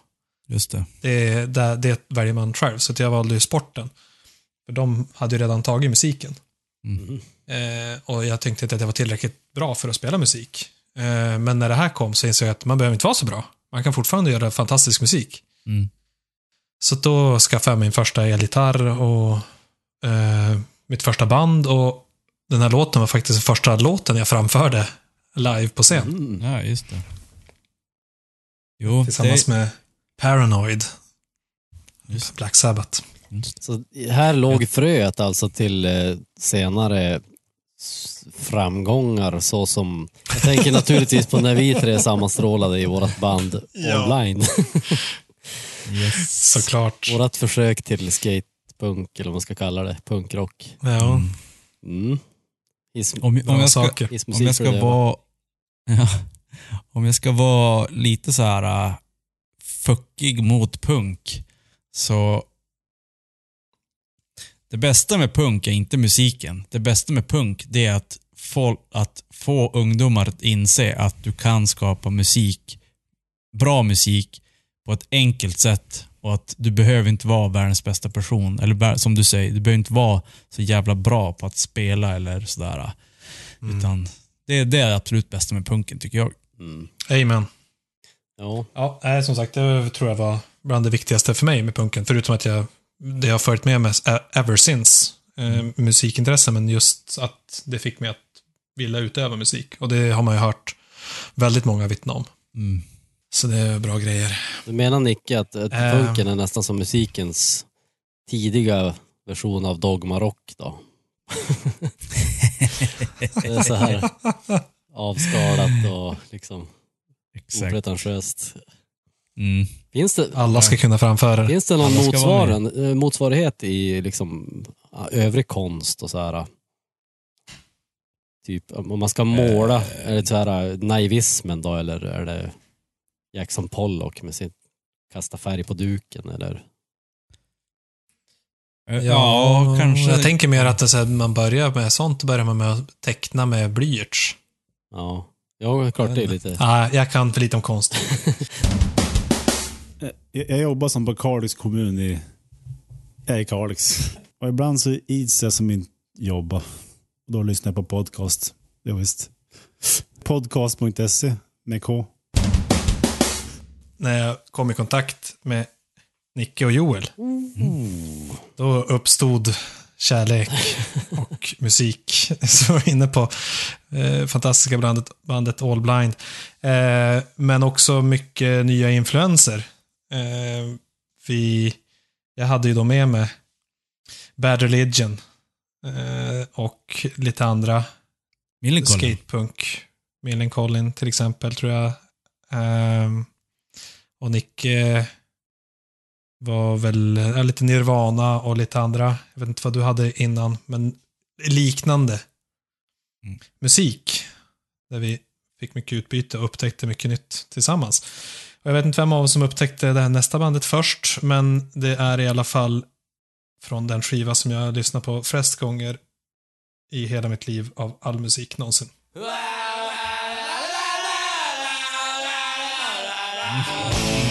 Just det. Det, det, det väljer man själv. Så jag valde ju sporten. För de hade ju redan tagit musiken. Mm. Eh, och jag tänkte inte att jag var tillräckligt bra för att spela musik. Eh, men när det här kom så insåg jag att man behöver inte vara så bra. Man kan fortfarande göra fantastisk musik. Mm. Så då skaffade jag min första elgitarr och eh, mitt första band. Och den här låten var faktiskt den första låten jag framförde live på scen. Mm. Ja, just det. Jo, Tillsammans det, med Paranoid. Just. Black Sabbath. Så här låg fröet alltså till eh, senare framgångar så som, jag tänker naturligtvis på när vi tre sammanstrålade i vårt band online. yes. Såklart. Vårat försök till skatepunk eller vad man ska kalla det, punkrock. Ja, Mm. His, Om, om, jag ska, om jag ska vara... Ja, om jag ska vara lite så här uh, fuckig mot punk, så... Det bästa med punk är inte musiken. Det bästa med punk, det är att få, att få ungdomar att inse att du kan skapa musik, bra musik, på ett enkelt sätt och att du behöver inte vara världens bästa person. Eller som du säger, du behöver inte vara så jävla bra på att spela eller sådär. Utan det, det är det absolut bästa med punken tycker jag. Mm. Amen. Ja, Ja, nej, som sagt, det tror jag var bland det viktigaste för mig med punken. Förutom att jag, det har följt med mig e- ever since. Eh, musikintresse, men just att det fick mig att vilja utöva musik. Och det har man ju hört väldigt många vittna om. Mm. Så det är bra grejer. du menar Nicke att, att Eh. punken är nästan som musikens tidiga version av dogmarock då? det är så här avskalat och liksom Exakt. opretentiöst. Mm. Finns det, Alla ska kunna framföra det. finns det någon motsvaren, eh, motsvarighet i liksom ja, övrig konst och så här? Typ om man ska måla, är det så här naivismen då eller är det Jackson Pollock med sitt kasta färg på duken eller? Ja, kanske. Jag tänker mer att här, man börjar med sånt, börjar man med att teckna med blyerts. Ja, ja klart det är lite... Ja, jag kan för lite om konst. Eh, Jag, jag jobbar som på Kalix kommun i, jag är i Kalix. Och ibland så ids jag som inte jobba. Och då lyssnar jag på podcast. Ja, visst. Podcast.se med K. När jag kom i kontakt med Nicke och Joel, då uppstod kärlek och musik. Så jag var inne på eh, fantastiska bandet, bandet All Blind. Eh, men också mycket nya influenser. Eh, vi, jag hade ju då med mig Bad Religion eh, och lite andra Millencolin. skatepunk. Millencolin till exempel, tror jag. Och Nicke var väl ja, lite Nirvana och lite andra. Jag vet inte vad du hade innan, men liknande Mm. musik. Där vi fick mycket utbyte och upptäckte mycket nytt tillsammans. Och jag vet inte vem av oss som upptäckte det här nästa bandet först, men det är i alla fall från den skiva som jag lyssnat på flest gånger i hela mitt liv av all musik någonsin.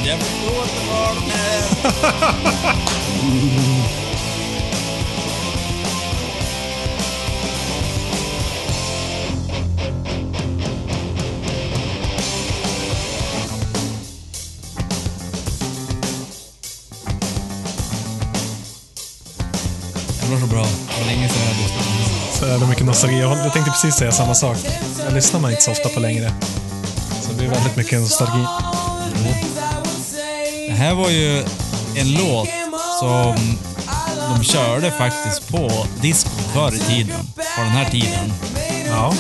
Jag förstår inte vad det är. Det var så bra. Det var länge sedan jag lyssnade på den. Så jävla mycket nostalgi. Jag, tänkte precis säga samma sak. Jag lyssnar man inte så ofta på längre. Så det blir väldigt mycket nostalgi. Det här var ju en låt som de körde faktiskt på disco förr i tiden. På den här tiden. Ja,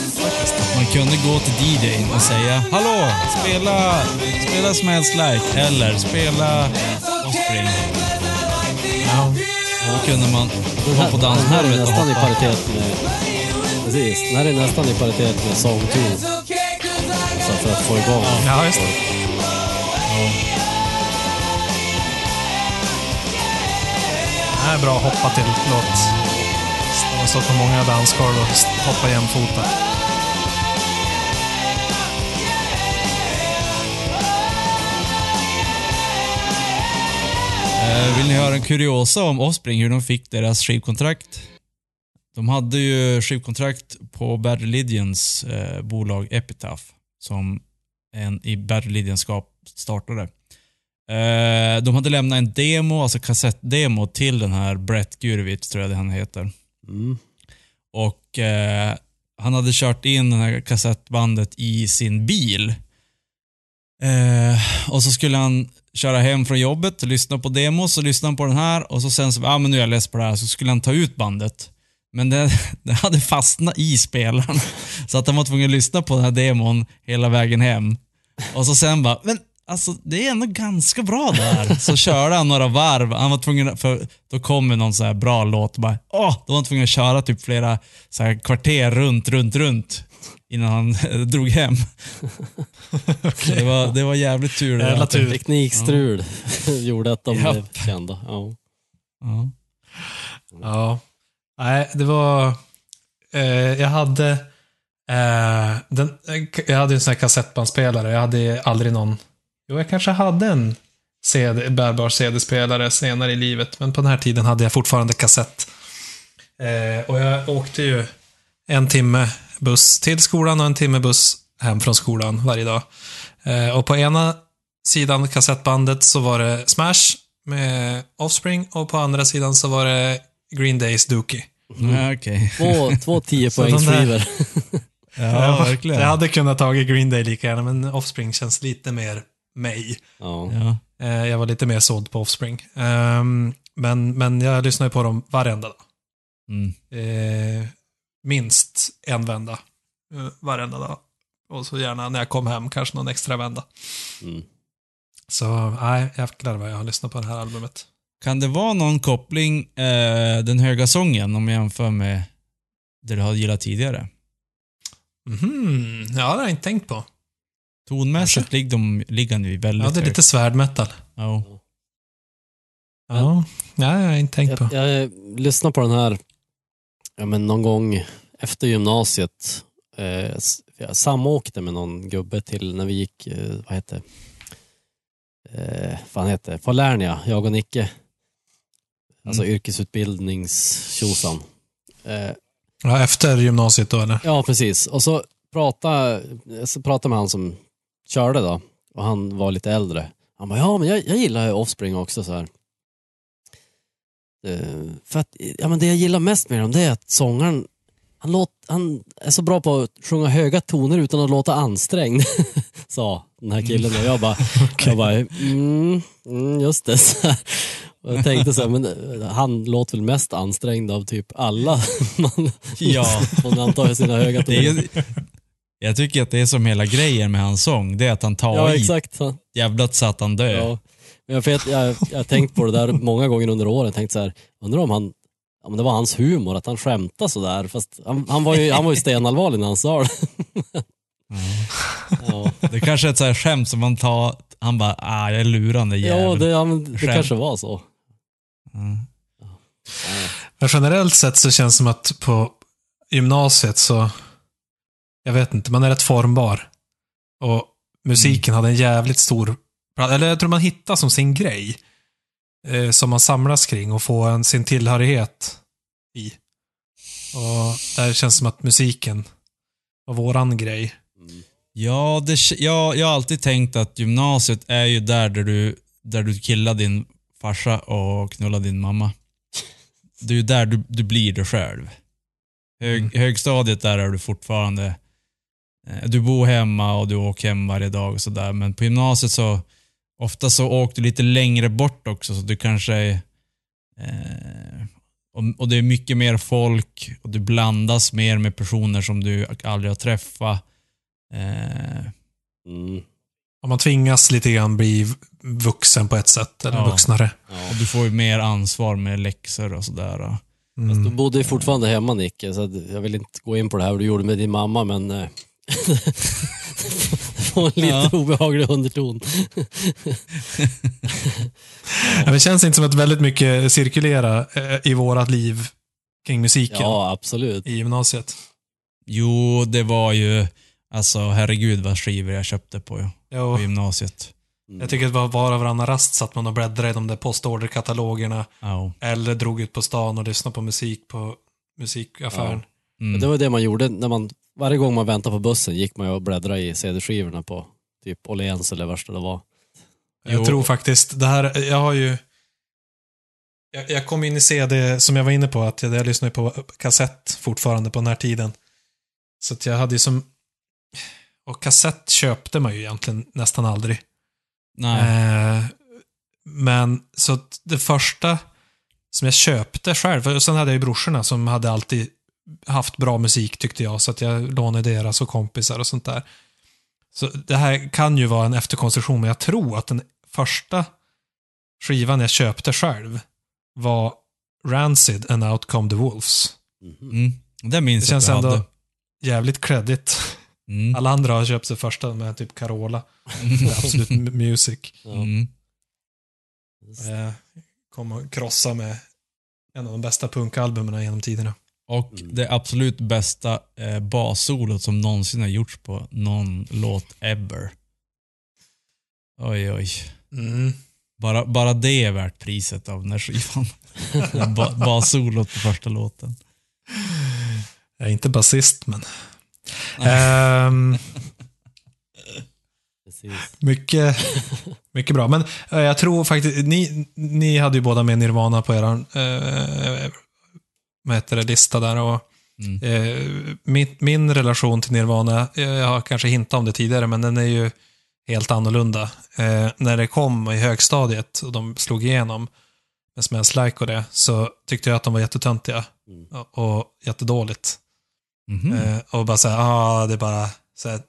Man kunde gå till DJn och säga Hallå, spela, spela Smells Like eller spela Offspring. ja. Och då kunde man gå här, på dansgolvet och nästan i hoppa. paritet med... Precis, den här är nästan i paritet med Song 2. Så för att få igång. ja just det. Är bra att hoppa till låt. De har stått på många dansgolv och hoppa jämfota. Eh, vill ni höra en kuriosa om Offspring, hur de fick deras skivkontrakt? De hade ju skivkontrakt på Bad Religions eh, bolag Epitaph, som en i Bad Religion startade. Eh, de hade lämnat en demo, alltså kassettdemo, till den här Brett Gurevitz, tror jag det han heter. Mm. Och eh, han hade kört in det här kassettbandet i sin bil. Eh, och så skulle han köra hem från jobbet och lyssna på demos och lyssna på den här och så sen så, ah, men nu är jag less på det här, så skulle han ta ut bandet. Men det, det hade fastnat i spelaren. Så att han var tvungen att lyssna på den här demon hela vägen hem. Och så sen bara, men alltså det är ändå ganska bra där. Så körde han några varv. Han var tvungen, för då kom det någon så här bra låt. och Bara, åh, då var han tvungen att köra typ flera så här kvarter runt, runt, runt. Innan han drog hem. Så det, var, det var jävligt tur. det. Jävla tur. Teknikstrul gjorde att de Japp. blev kända. Ja. Ja. Ja. Nej, det var... Eh, jag hade... Eh, den, jag hade en sån här kassettbandspelare. Jag hade aldrig någon... Jo, jag kanske hade en CD, bärbar CD-spelare senare i livet. Men på den här tiden hade jag fortfarande kassett. Eh, och jag åkte ju en timme buss till skolan och en timme buss hem från skolan varje dag. Eh, och på ena sidan kassettbandet så var det Smash med Offspring och på andra sidan så var det Green Days Dookie. Ja, okej. Två, två 10 Så de där- poängsskivor. Ja, verkligen. Jag hade kunnat tagit Green Day lika gärna, men Offspring känns lite mer mig. Ja. Eh, jag var lite mer såld på Offspring. Ehm, men, men jag lyssnar på dem varenda dag. Mm. Eh, minst en vända. Eh, varenda dag. Och så gärna när jag kom hem, kanske någon extra vända. Mm. Så nej, jävlar vad jag har lyssnat på det här albumet. Kan det vara någon koppling, eh, den höga sången, om jag jämför med det du har gillat tidigare? Mhm, ja, det har jag inte tänkt på. Tonmässigt ligger de ligger nu väldigt Ja, det är lite högt. svärdmetal. Ja. Ja, ja, jag har inte tänkt på. Jag, jag lyssnade på den här ja, men någon gång efter gymnasiet. Eh, jag samåkte med någon gubbe till när vi gick, eh, vad heter eh, heter det? Falernia, jag och Nicke. Alltså Mm. yrkesutbildningstjosan. Eh, Ja, efter gymnasiet då, eller? Ja, precis. Och så pratade jag pratade med han som körde då. Och han var lite äldre. Han bara, ja men jag, jag gillar ju Offspring också så här. Eh, för att, ja men det jag gillar mest med dem det är att sångaren, han, låt, han är så bra på att sjunga höga toner utan att låta ansträngd. Sa den här killen och jag bara, jag bara mm, mm, just det. Så här. Och jag tänkte så här, men han låter väl mest ansträngd av typ alla man Ja. får man anta sina höga Det är, toner. ju- jag tycker att det är som hela grejen med hans sång. Det är att han tar Ja, i exakt. Att han dör. Ja. Men jag, vet, jag, jag har tänkt på det där många gånger under åren. Tänkt så här, undrar om han, ja, men det var hans humor, att han skämtade sådär. Fast han, han, var ju, han var ju stenallvarlig när han sa det. Ja, Det kanske är ett så här skämt som man tar, han bara, ah, jag är lurande jävel. ja, det, ja men det Skämt. kanske var så. Mm. Ja. Men generellt sett så känns det som att på gymnasiet så, jag vet inte, man är rätt formbar. Och musiken hade en jävligt stor, eller jag tror man hittar som sin grej. Eh, som man samlas kring och får en, sin tillhörighet i. Och där känns det som att musiken var våran grej. Mm. Ja, det, ja, jag har alltid tänkt att gymnasiet är ju där, där du, där du killar din farsa och knullar din mamma. Det är ju där du, du blir dig själv. Hög, Mm. Högstadiet, där är du fortfarande... eh, Du bor hemma och du åker hem varje dag och sådär. Men på gymnasiet så, ofta så åker du lite längre bort också, så du kanske är... Eh, och, och det är mycket mer folk och du blandas mer med personer som du aldrig har träffat. Eh, Mm. Man tvingas lite grann bli vuxen på ett sätt, eller Ja. vuxnare. Ja. och du får ju mer ansvar med läxor och sådär. och- Fast du Mm. bodde ju fortfarande hemma Nicke, så jag vill inte gå in på det här vad du gjorde med din mamma, men eh, det var en lite Ja. obehaglig underton. Ja, det känns inte som att väldigt mycket cirkulerar eh, i vårat liv kring musiken Ja, absolut. i gymnasiet. Jo, det var ju... Alltså herregud vad skivor jag köpte på, Jo, på gymnasiet. Mm. jag tycker att var, var och varannan rast satt man och bläddrade i de där postorderkatalogerna. Ja. Eller drog ut på stan och lyssnade på musik på musikaffären. Mm. Det var det man gjorde när man, varje gång man väntade på bussen gick man ju och bläddrade i CD-skivorna på typ Åhléns eller värsta det var. Jag Jo. tror faktiskt, det här, jag har ju... Jag, jag kom in i CD, som jag var inne på, att jag, jag lyssnade på kassett fortfarande på den här tiden. Så att jag hade ju som... Och kassett köpte man ju egentligen nästan aldrig. Nej. Eh, men så det första som jag köpte själv, för sen hade jag ju brorsorna som hade alltid haft bra musik tyckte jag, så att jag lånade deras och kompisar och sånt där. Så det här kan ju vara en efterkonstruktion, men jag tror att den första skivan jag köpte själv var Rancid and Out Come the Wolves. Mm. Det minns Det jag att känns jag ändå hade. jävligt credit. Mm. Alla andra har köpt sig första med typ Carola. Absolut Music. Mm. Eh, kom och krossa med en av de bästa punkalbumen genom tiderna. Och Mm. det absolut bästa eh, bassolot som någonsin har gjorts på någon låt ever. Oj, oj. Mm. Bara, bara det är värt priset av den här skivan. ba, bassolot på första låten. Jag är inte basist, men... Precis. mycket, mycket bra. Men eh, jag tror faktiskt, ni, ni hade ju båda med Nirvana på er eh, vad heter det, lista där. Och, Mm. eh, min, min relation till Nirvana, eh, jag har kanske hintat om det tidigare, men den är ju helt annorlunda. Eh, när det kom i högstadiet och de slog igenom med Smells Like och det, så tyckte jag att de var jättetöntiga Mm. och, och jättedåligt. Mhm. Eh, och bara säga, ah, det är bara så här,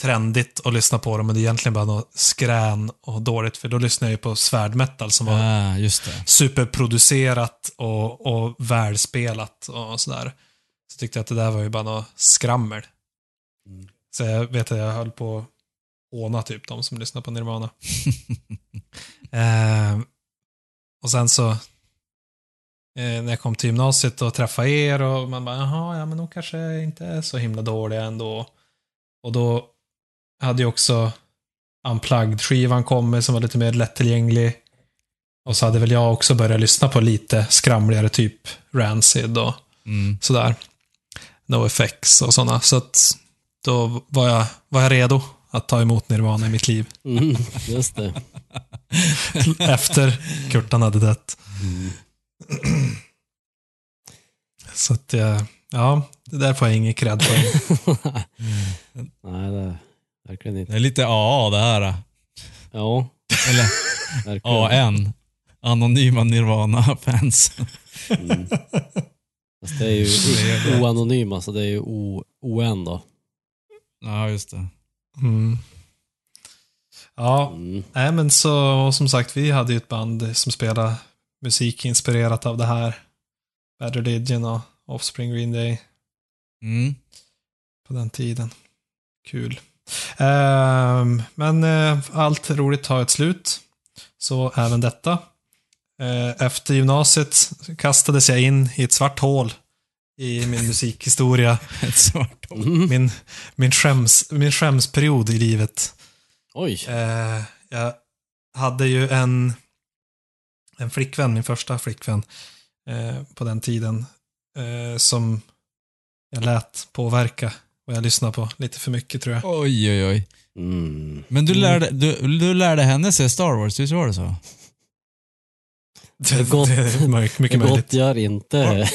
trendigt att lyssna på dem, men det är egentligen bara något skrän och dåligt, för då lyssnar jag ju på svärdmetal som var Ah, superproducerat och, och välspelat och sådär. Så tyckte jag att det där var ju bara något skrammel. Mm. Så jag vet att jag höll på att håna typ de som lyssnar på Nirvana. eh, och sen så eh, när jag kom till gymnasiet och träffade er och man bara, jaha, ja men de kanske inte är så himla dåliga ändå. Och då hade ju också Unplugged-skivan kommit som var lite mer lättillgänglig. Och så hade väl jag också börjat lyssna på lite skramligare typ Rancid och Mm. sådär. No effects och sådana. Så att då var jag, var jag redo att ta emot Nirvana i mitt liv. Mm, just det. Efter Kurtan hade dött. Mm. Så att, eh, ja, det där får jag ingen cred på. Nej, det är verkligen Det inte. är lite AA det här. Ja, Eller verkligen. AN. Anonyma Nirvana-fans. Mm. Fast det är ju Det det. oanonyma, så det är ju o, ON då. Ja, just det. Mm. Ja, Mm. nej men så, som sagt, vi hade ju ett band som spelade musik inspirerat av det här. Bad Religion och Offspring Green Day. Mm. på den tiden. Kul. Ehm, men eh, allt roligt tar ett slut. Så även detta. Eh, efter gymnasiet kastades jag in i ett svart hål i min musikhistoria. Ett svart hål. Mm. Min, min, skäms, min skämsperiod i livet. Oj. Eh, jag hade ju en, en flickvän, min första flickvän, på den tiden, som jag lät påverka och jag lyssnade på lite för mycket tror jag. Oj, oj, oj. Mm. Men du lärde, du, du lärde henne se Star Wars, visst var det så? Det, är gott. det är mycket, mycket Gott möjligt. gör inte.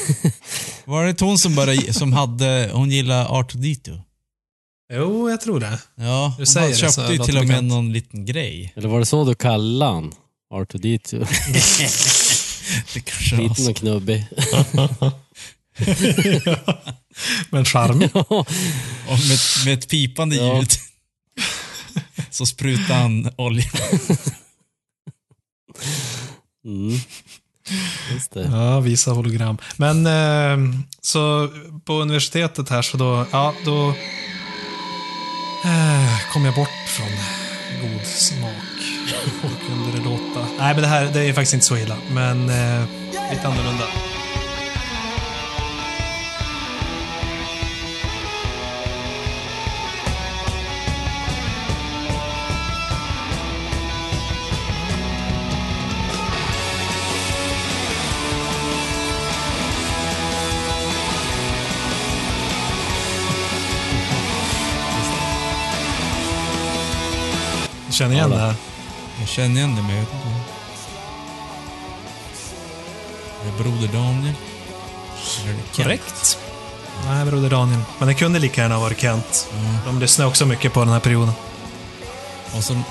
Var det inte hon som bara, som hade, hon gillade R2D2? Jo, jag tror det. Ja, Du hon det, köpte ju till och med bekant. någon liten grej. Eller var det så du kallade han? R2D2. Det kanske var Liten och knubbig. Men charmig. Ja. Och med, med ett pipande Ja. ljud. Så sprutade han olja. Mm. Just det. Ja, visa hologram. Men eh, så på universitetet här så då, ja, då eh, kom jag bort från god smak. Hur kunde det låta? Nej, men det här det är faktiskt inte så illa, men eh, lite annorlunda. Känner igen det här? Jag känner igen det, men jag vet inte. Är det Broder Daniel? Eller är det Kent? Korrekt. Nej, Broder Daniel. Men det kunde lika gärna ha varit Kent. De lyssnade också mycket på den här perioden. Och så, mm.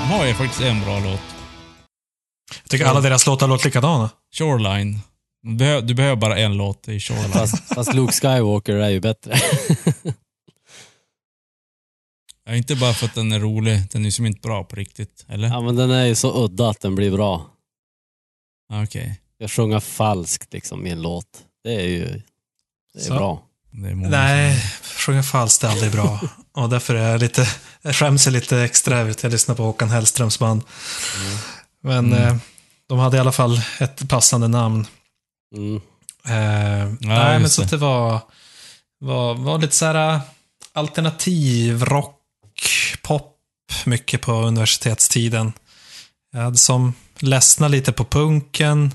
De har ju faktiskt en bra låt. Tycker alla deras låtar låter likadana. Shoreline. Du behöver, du behöver bara en låt i Shoreline. Fast, fast Luke Skywalker är ju bättre. Ja, inte bara för att den är rolig, den är ju som inte bra på riktigt. Eller? ja, men den är ju så udda att den blir bra. Okej. Jag sjunger falskt liksom i en låt. Det är ju det är Så. bra. Det är Nej, sjunga falskt är aldrig bra. Och därför är jag lite, jag skäms lite extra över att jag lyssnar på Håkan Hellströms band. Men Mm. eh, de hade i alla fall ett passande namn. Mm. Eh, nej, men så det. att det var, var, var lite så här eh, alternativ rock, pop, mycket på universitetstiden. Jag hade som ledsna lite på punken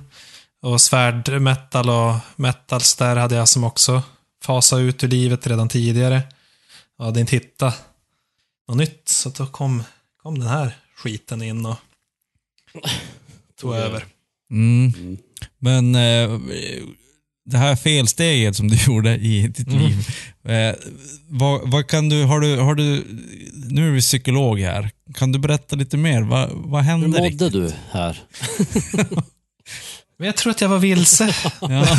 och svärdmetal och metal så där hade jag som också fasat ut ur livet redan tidigare. Jag hade inte hittat något nytt, så då kom, kom den här skiten in och tog över. Mm. Mm. Men eh, det här felsteget som du gjorde i ditt Mm. liv. Eh, vad, vad kan du, har du, har du, nu är vi psykolog här. Kan du berätta lite mer? Vad, vad Hur hände mådde riktigt? du här? Men jag tror att jag var vilse. Ja.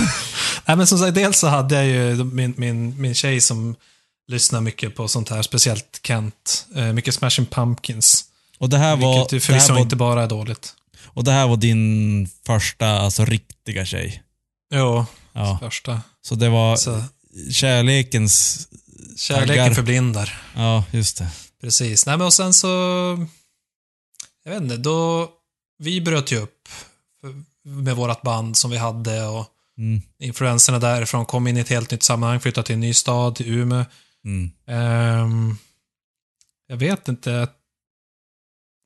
Nej, men som sagt, dels så hade jag ju min, min, min tjej som lyssnar mycket på sånt här, speciellt Kent. Eh, mycket Smashing Pumpkins. Och det här var, vilket det förvisso här var, inte bara är dåligt. Och det här var din första, alltså riktiga tjej. Jo, Ja. första. Så det var Så, kärlekens... kärleken Taggar. förblindar. Ja, just det. Precis. Nej, men och sen så... Jag vet inte, då... Vi bröt ju upp med vårt band som vi hade och Mm. influenserna därifrån kom in i ett helt nytt sammanhang, flyttade till en ny stad, till Umeå. Mm. Ehm, jag vet inte.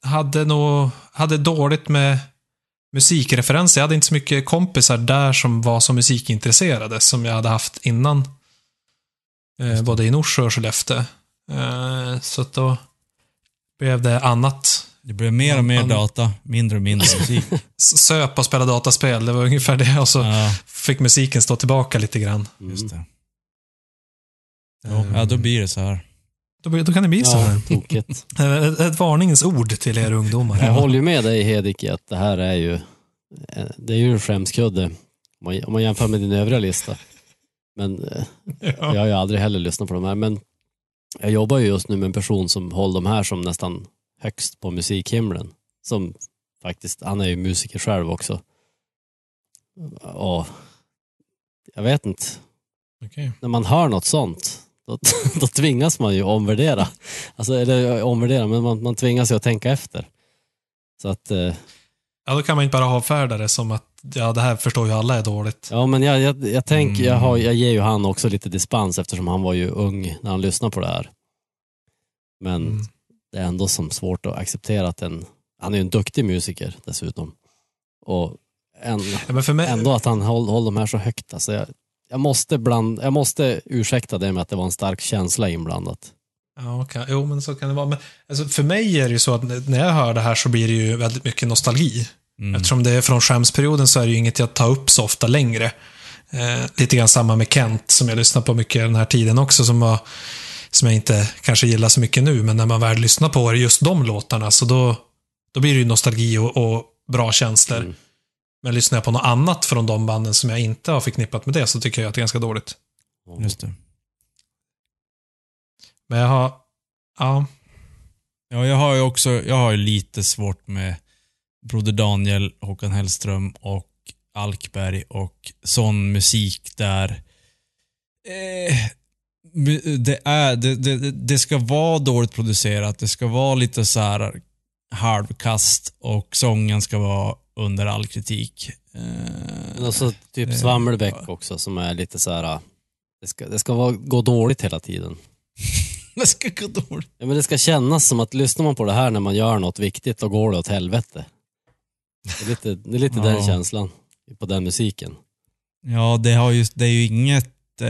Hade nog, hade dåligt med musikreferenser. Jag hade inte så mycket kompisar där som var så musikintresserade som jag hade haft innan. Eh, både i Norsjö och Skellefteå. Eh, så att då blev det annat. Det blev mer och mer data, mindre och mindre musik. Söp och spela dataspel, det var ungefär det. Och så ja, fick musiken stå tillbaka lite grann. just det. Ehm, Ja, då blir det så här. Då, då kan det bli så här. Ja, tokigt. Ett, ett varningens ord till er ungdomar. Jag håller ju med dig Hedik i att det här är ju, eh, det är ju en skämskudde om man, om man jämför med din övriga lista. Men eh, jag har ju aldrig heller lyssnat på de här. Men jag jobbar ju just nu med en person som håller de här som nästan högst på musikhimlen. Som faktiskt, han är ju musiker själv också. Och jag vet inte, Okej. när man hör något sånt, då, då tvingas man ju omvärdera. Alltså, eller omvärdera, men man, man tvingas ju att tänka efter. Så att, eh, Ja, då kan man inte bara avfärda det som att ja, det här förstår ju alla är dåligt. ja men jag, jag, jag tänker, jag, har, Mm. jag ger ju han också lite dispens eftersom han var ju ung när han lyssnade på det här. Men Mm. det är ändå som svårt att acceptera att en, han är ju en duktig musiker dessutom. Och en, Ja, mig, ändå att han håller håll de här så högt. Alltså jag, jag, måste bland, jag måste ursäkta det med att det var en stark känsla inblandat. Ja, kan, jo, men så kan det vara. Men, alltså, för mig är det ju så att när jag hör det här så blir det ju väldigt mycket nostalgi. Mm. Eftersom det är från skämsperioden så är det ju inget jag tar upp så ofta längre. Eh, lite grann samma med Kent som jag lyssnar på mycket den här tiden också som, var, som jag inte kanske gillar så mycket nu. Men när man väl lyssnar på just de låtarna så då, då blir det ju nostalgi och, och bra känslor. Mm. Men lyssnar jag på något annat från de banden som jag inte har förknippat med det så tycker jag att det är ganska dåligt. Just det. Men jag har, ja, Ja, jag har ju också, jag har ju lite svårt med Broder Daniel, Håkan Hellström och Alkberg och sån musik där eh, det, är, det, det, det ska vara dåligt producerat, det ska vara lite så här halvkast och sången ska vara under all kritik. Men Eh, också typ det- Svammelbäck också som är lite så här. Det ska, det ska vara, gå dåligt hela tiden. det ska gå dåligt. Ja, men det ska kännas som att lyssnar man på det här när man gör något viktigt, då går det åt helvete. Det är lite, det är lite Ja. den känslan på den musiken. Ja, det, har ju, det är ju inget... Eh,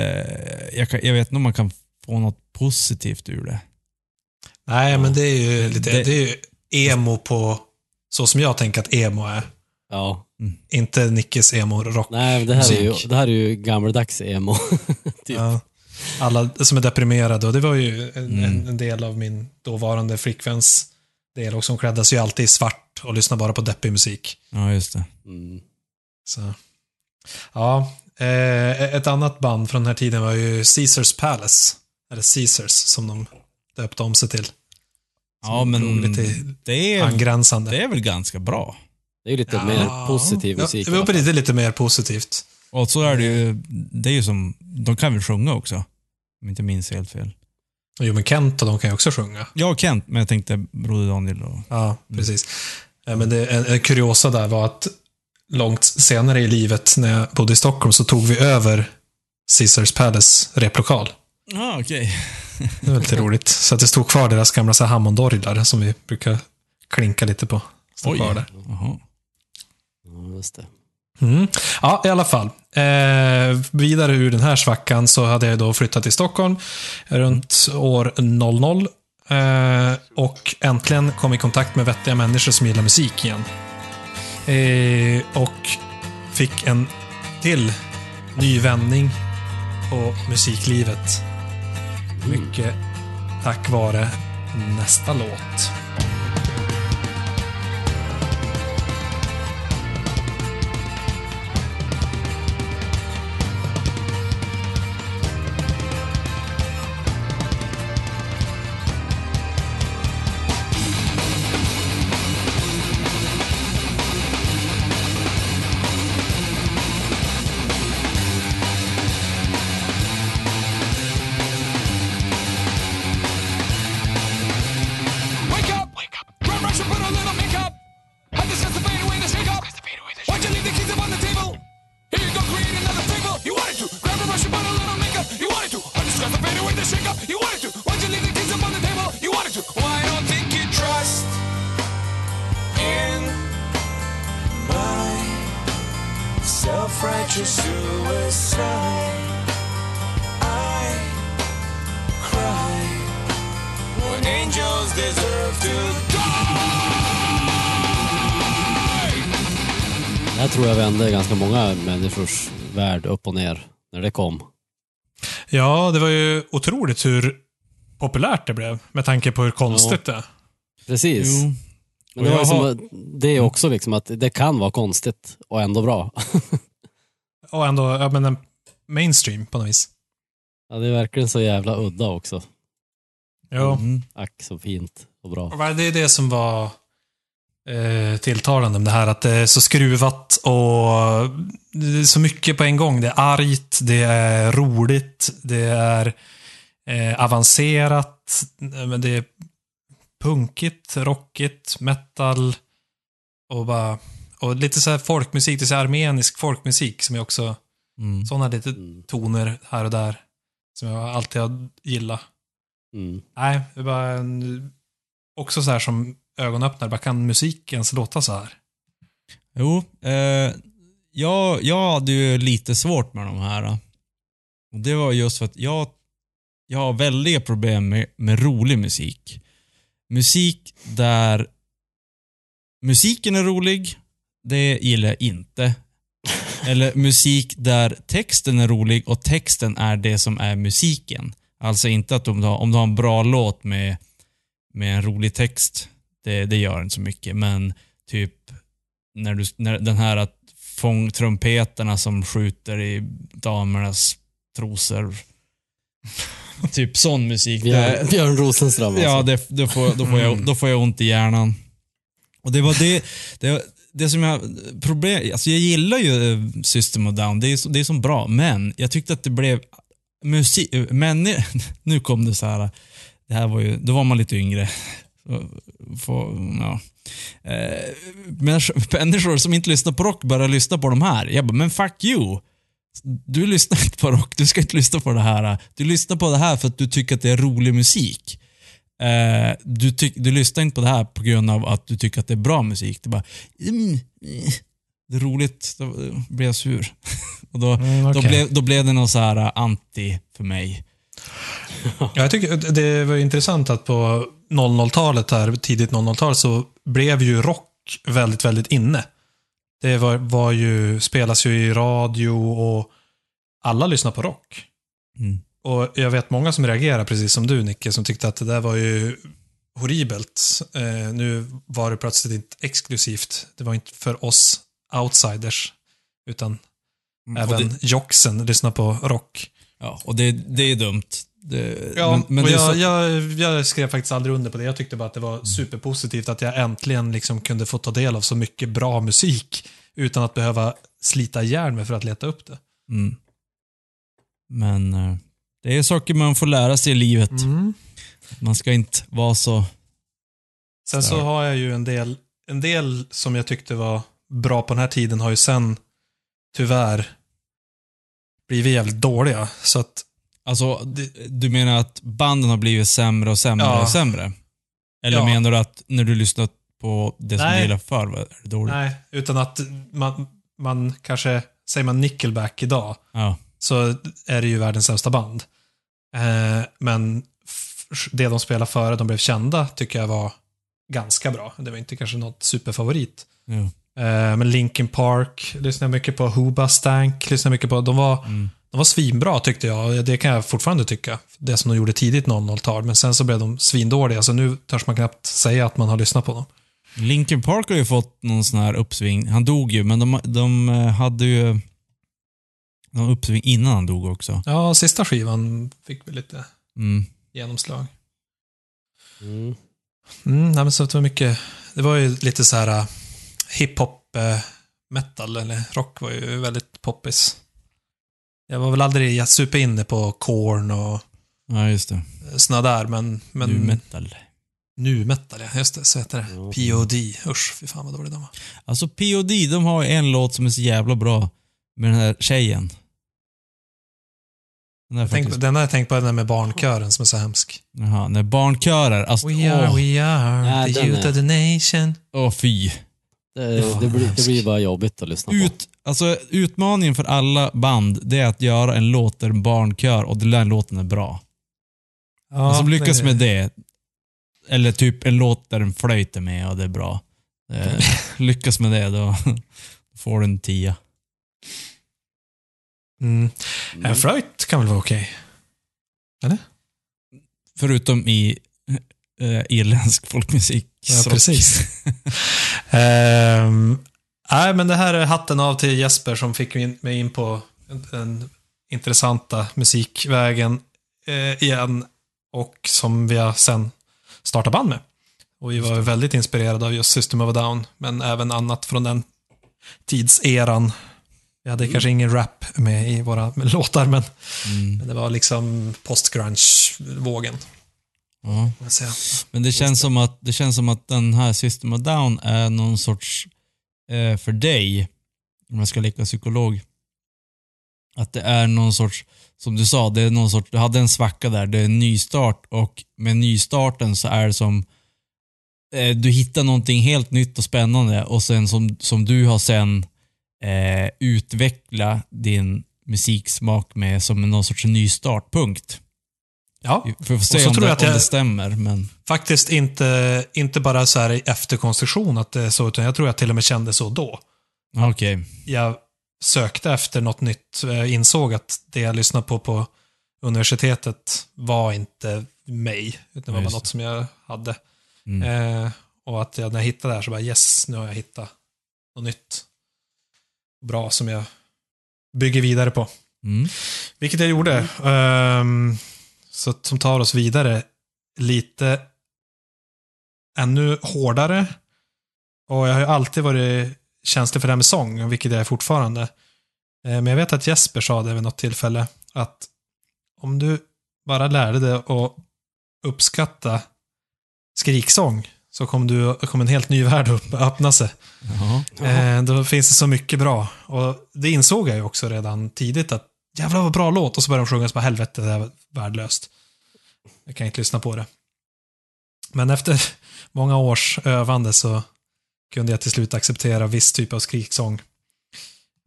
jag, kan, jag vet inte om man kan få något positivt ur det. Nej, men det är ju lite, Det- det, är ju emo på, så som jag tänker att emo är. Ja. Inte Nickes emo-rock. Nej, det här, är ju, det här är ju gammaldags emo. typ. Ja. Alla som är deprimerade och det var ju en, Mm. en, en del av min dåvarande flickväns del också. Hon klädde sig ju alltid i svart och lyssnade bara på deppig musik. Ja, just det. Mm. Så. Ja, eh, ett annat band från den här tiden var ju Caesars Palace. Eller Caesars som de döpte om sig till. Ja, men lite det är, angränsande. det är väl ganska bra. Det är ju lite Ja. mer positiv musik. Ja, det var lite, lite mer positivt. Och så är det ju, det är ju som, de kan väl sjunga också? Om jag inte minns helt fel. Jo, men Kent och de kan ju också sjunga. Jag och Kent, men jag tänkte Broder Daniel och... Ja, precis. Eh, Men det, en, en kuriosa där var att långt senare i livet, när jag bodde i Stockholm, så tog vi över Caesars Palace replokal. Ja, ah, okej. Det var lite roligt. Så att det stod kvar deras gamla så Hammondorglar som vi brukar klinka lite på. Stod Oj. kvar där. Jaha. Ja, just det. Mm. Ja, i alla fall. Eh, vidare ur den här svackan så hade jag då flyttat till Stockholm runt år 00. Eh, och äntligen kom i kontakt med vettiga människor som gillar musik igen. Eh, och fick en till ny vändning på musiklivet. Mycket tack vare nästa låt. Värld upp och ner när det kom. Ja, det var ju otroligt hur populärt det blev med tanke på hur konstigt det är. Precis. Jo. Men det, var ju jag som, har- det är också liksom att det kan vara konstigt och ändå bra. Och ändå, ja men en mainstream på något vis. Ja, det är verkligen så jävla udda också. Jo. Mm. Ack så fint och bra. Och Det är det som var eh, tilltalande med det här, att det är så skruvat och det är så mycket på en gång. Det är argt, det är roligt, det är eh, avancerat, men det är punkigt, rockigt, metal och bara och lite så här folkmusik, det är så här armenisk folkmusik som jag också, Mm. sådana lite Mm. toner här och där som jag alltid har gillat. Mm. Nej, det var en, också så här som ögonöppnare. Bara kan musik ens låta så här? Jo, eh, jag, jag hade ju lite svårt med de här. Och det var just för att jag, jag har väldiga problem med, med rolig musik. Musik där musiken är rolig, det gillar jag inte. Eller musik där texten är rolig och texten är det som är musiken. Alltså inte att om du har, om du har en bra låt med, med en rolig text, det, det gör inte så mycket. Men typ när, du, när den här att fång trumpeterna som skjuter i damernas trosor. typ sån musik. Björn, Björn Rosenström alltså. ja, det, då, får, då, får jag, då får jag ont i hjärnan. Och det var det, det, det som jag, problem, alltså jag gillar ju eh, System of Down, det är, det är så bra, men jag tyckte att det blev musik, men nu kom det så här, det här var ju, då var man lite yngre. Få, ja. eh, människor, som inte lyssnar på rock börjar lyssna på de här. Jag bara, men fuck you. Du lyssnar inte på rock, du ska inte lyssna på det här. Du lyssnar på det här för att du tycker att det är rolig musik. Eh, du, tyck, du lyssnar inte på det här på grund av att du tycker att det är bra musik. Det är bara, mm, eh, det är roligt, då blir jag sur. Och då, Mm, då, blev, då blev det någon så här anti för mig. Ja, jag tycker det var intressant att på 00-talet här, tidigt 00-tal, så blev ju rock väldigt, väldigt inne. Det var, var ju, spelas ju i radio och alla lyssnar på rock. Mm. Och jag vet många som reagerar precis som du Nicke, som tyckte att det där var ju horribelt. Eh, nu var det plötsligt inte exklusivt. Det var inte för oss outsiders, utan Mm. Även det, jocksen lyssnar på rock. ja, och det, det är dumt. Det, Ja, men, men och jag, så, jag, jag skrev faktiskt aldrig under på det. Jag tyckte bara att det var superpositivt att jag äntligen liksom kunde få ta del av så mycket bra musik utan att behöva slita ihjäl mig för att leta upp det. mm. Men eh, det är saker man får lära sig i livet. Man ska inte vara så... Sen så Så. har jag ju en del, en del som jag tyckte var bra på den här tiden har ju sen tyvärr blivit jävligt dåliga. Så att, Alltså, du, menar att banden har blivit sämre och sämre Ja. och sämre? Eller Ja. menar du att när du lyssnat på det som Nej. du gillade förr, var det dåligt? nej, utan att man, man kanske, säger man Nickelback idag, Ja. så är det ju världens sämsta band. Eh, men det de spelade före de blev kända tycker jag var ganska bra. Det var inte kanske något superfavorit. ja. Eh, men Linkin Park lyssnade mycket på. Huba Stank lyssnade mycket på. De var, Mm. De var svinbra tyckte jag. Det kan jag fortfarande tycka. Det som de gjorde tidigt 00-tal. Men sen så blev de svindåliga. Så nu törs man knappt säga att man har lyssnat på dem. Linkin Park har ju fått någon sån här uppsving. Han dog ju, men de, de eh, hade ju någon uppsving innan han dog också. Ja, sista skivan fick vi lite Mm. genomslag. Mm. Mm, nej, men så det var mycket, det var ju lite så här uh, hiphop uh, metal, eller rock var ju väldigt poppis. Jag var väl aldrig superinne på Korn och Ja, just det. såna där, men... men Nu metal. Nu metal, ja. Just det, så heter det. Ja. POD. Usch, fy fan vad dålig den var. Alltså POD, de har en låt som är så jävla bra med den här tjejen. Den Tänk, den har jag tänkt på, den där med barnkören som är så hemsk. Jaha, när barnkörer. Alltså, We are, åh, we are, Nej, the youth är- of the nation. åh fy. Det, Ja, det, blir, det blir bara jobbigt att lyssna på. Ut, alltså, utmaningen för alla band, det är att göra en låt där en barnkör och den låten är bra. Ja, Den som lyckas det- med det, eller typ en låt där en flöjt är med och det är bra. Eh, lyckas med det, då får du en tia. Mm. Mm. En flöjt kan väl vara okej? Förutom i eh, irländsk folkmusik. Ja, precis. Ehm, nej, men det här är hatten av till Jesper som fick in- mig in på den intressanta musikvägen eh, igen. Och som vi har sen startat band med. Och vi var väldigt inspirerade av just System of a Down, men även annat från den tidseran. Vi hade kanske ingen rap med i våra låtar, men, Mm, men det var liksom post-grunge-vågen. Ja. säga. Men det känns, som att, det känns som att den här System of Down är någon sorts, eh, för dig, om jag ska leka psykolog, att det är någon sorts, som du sa, det är någon sorts, du hade en svacka där, det är en nystart och med nystarten så är det som, eh, du hittar någonting helt nytt och spännande och sen som, som du har sen eh, utveckla din musiksmak med som någon sorts nystartpunkt. Ja, Vi får se så om, tror det, jag att jag- det stämmer, men faktiskt inte, inte bara så här i efterkonstruktion att det är så, utan jag tror jag till och med kände så då. okej. Jag sökte efter något nytt, eh, insåg att det jag lyssnade på på universitetet var inte mig, utan det var bara något som jag hade. Mm. Eh, och att jag, när jag hittade det här så bara yes, nu har jag hittat något nytt. Bra som jag bygger vidare på. Mm. Vilket jag gjorde. Ehm, så, som tar oss vidare lite ännu hårdare. Och jag har ju alltid varit känslig för det här med sång, vilket jag är fortfarande. Eh, men jag vet att Jesper sa det vid något tillfälle, att om du bara lärde dig att uppskatta skriksång så kommer, du, kommer en helt ny värld upp, öppna sig. Jaha. Eh, då finns det så mycket bra. Och det insåg jag ju också redan tidigt att jävlar vad bra låt. Och så börjar de sjunga, så bara helvete, det här var värdelöst. Jag kan inte lyssna på det. Men efter många års övande så kunde jag till slut acceptera viss typ av skriksång.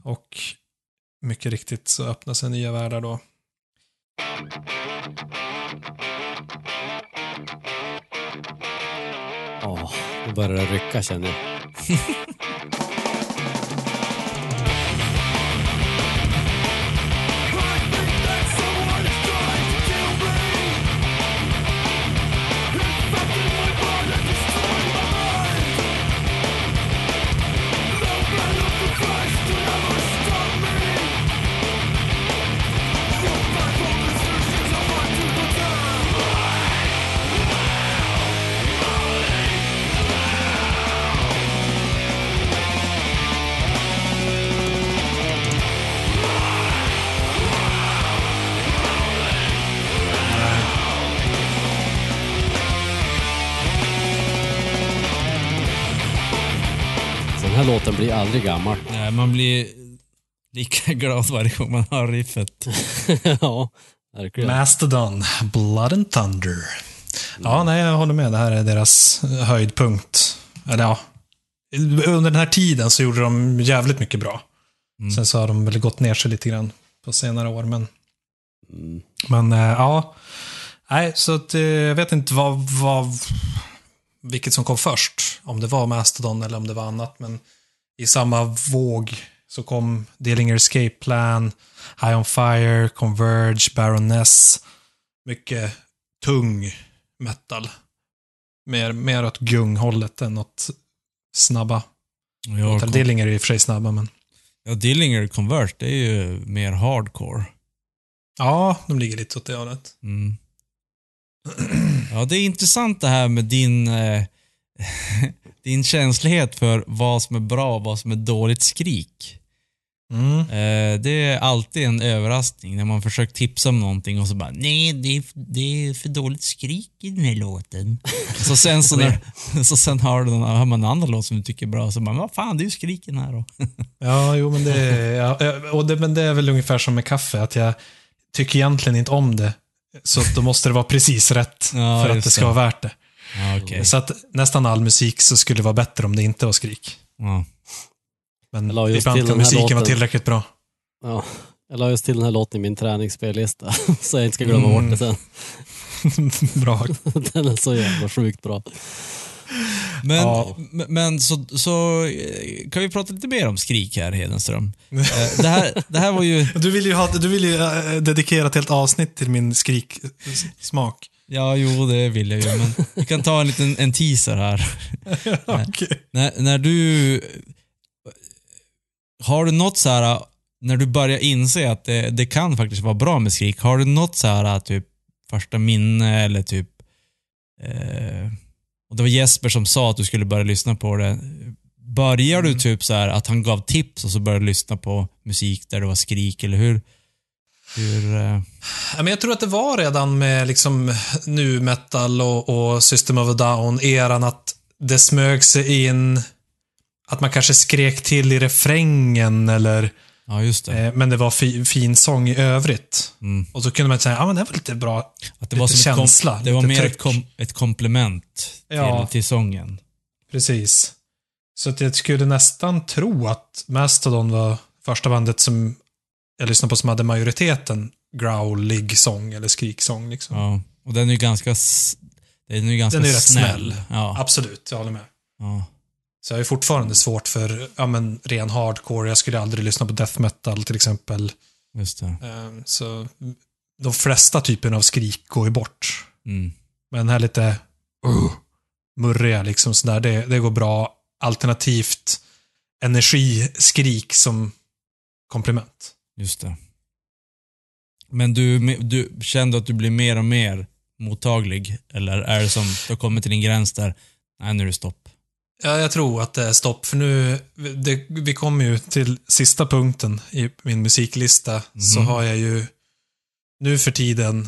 Och mycket riktigt så öppnas sig nya världar då. Åh, oh, nu börjar det rycka känner jag. här låten blir aldrig gammal. Nej, man blir lika glad varje gång man hör riffet. ja, verkligen. Mastodon, Blood and Thunder. Ja, nej, jag håller med. Det här är deras höjdpunkt. Eller ja, under den här tiden så gjorde de jävligt mycket bra. Sen så har de väl gått ner sig lite grann på senare år, men... Mm. Men eh, ja. Nej, så att, eh, jag vet inte vad, vad, vilket som kom först. Om det var Mastodon eller om det var annat. Men i samma våg så kom Dillinger Escape Plan, High On Fire, Converge, Baroness. Mycket tung metal. Mer, mer åt gunghållet än åt snabba. Ja, Eller Dillinger är i och för sig snabba, men... ja, Dillinger Convert, det är ju mer hardcore. Ja, de ligger lite åt det hållet. Mm. Ja, det är intressant det här med din, eh, din känslighet för vad som är bra och vad som är dåligt skrik. Mm. Eh, det är alltid en överraskning när man försöker tipsa om någonting och så bara nej, det är, det är för dåligt skrik i den här låten. så sen så, när, så sen hör, du, hör man en annan låt som du tycker är bra så bara, vad fan, det är ju skriken här då. Ja, jo, men det, är- ja, ja, och det, men det är väl ungefär som med kaffe, att jag tycker egentligen inte om det. Så då måste det vara precis rätt Ja, för att det ska det. vara värt det. ja, okej. Så att nästan all musik så skulle vara bättre om det inte var skrik. Ja. Men Jag la just ibland till kan musiken vara låten. tillräckligt bra. Ja. Jag la just till den här låten i min träningsspellista, så jag inte ska glömma bort det sen. bra. Den är så jävla sjukt bra. Men, Ja. men- så, så eh, kan vi prata lite mer om skrik här, Hedenström. Eh, det, här, det här var ju, Du vill ju, ha, du vill ju eh, dedikera ett helt avsnitt till min skriksmak. ja jo det vill jag ju, men vi kan ta en liten en teaser här. Okej. När, när du... Har du något så här, när du börjar inse att det, det kan faktiskt vara bra med skrik, har du något så här typ första minne eller typ... Eh, och det var Jesper som sa att du skulle börja lyssna på det. Börjar du typ så här att han gav tips och så började du lyssna på musik där det var skrik, eller hur? Hur... Eh, Ja, men jag tror att det var redan med liksom nu metal och, och System of a Down-eran att det smög sig in att man kanske skrek till i refrängen eller ja, just det. eh, men det var fi, fin sång i övrigt. Mm. Och så kunde man säga, ja men det var lite bra. Att det var lite som ett kom- känsla, Det var mer ett, kom, ett komplement till, Ja. till sången. Precis. Så att jag skulle nästan tro att Mastodon var första bandet som jag lyssnade på som hade majoriteten growlig sång eller skriksång. Liksom. Ja. Och den är ju ganska, den är ju ganska Den är rätt snäll. snäll. Ja. Absolut, jag håller med. ja. Så jag är fortfarande svårt för ja, men, ren hardcore. Jag skulle aldrig lyssna på death metal till exempel. Just det. Ehm, Så de flesta typerna av skrik går ju bort. Mm. Men här lite uh, murriga liksom sådär, det, det går bra. Alternativt energiskrik som komplement. Just det. Men du, du kände att du blir mer och mer mottaglig? Eller är det som, du har kommit till en gräns där, nej nu är det stopp? Ja, jag tror att det är stopp, för nu, det, vi kommer ju till sista punkten i min musiklista, så Mhm. har jag ju nu för tiden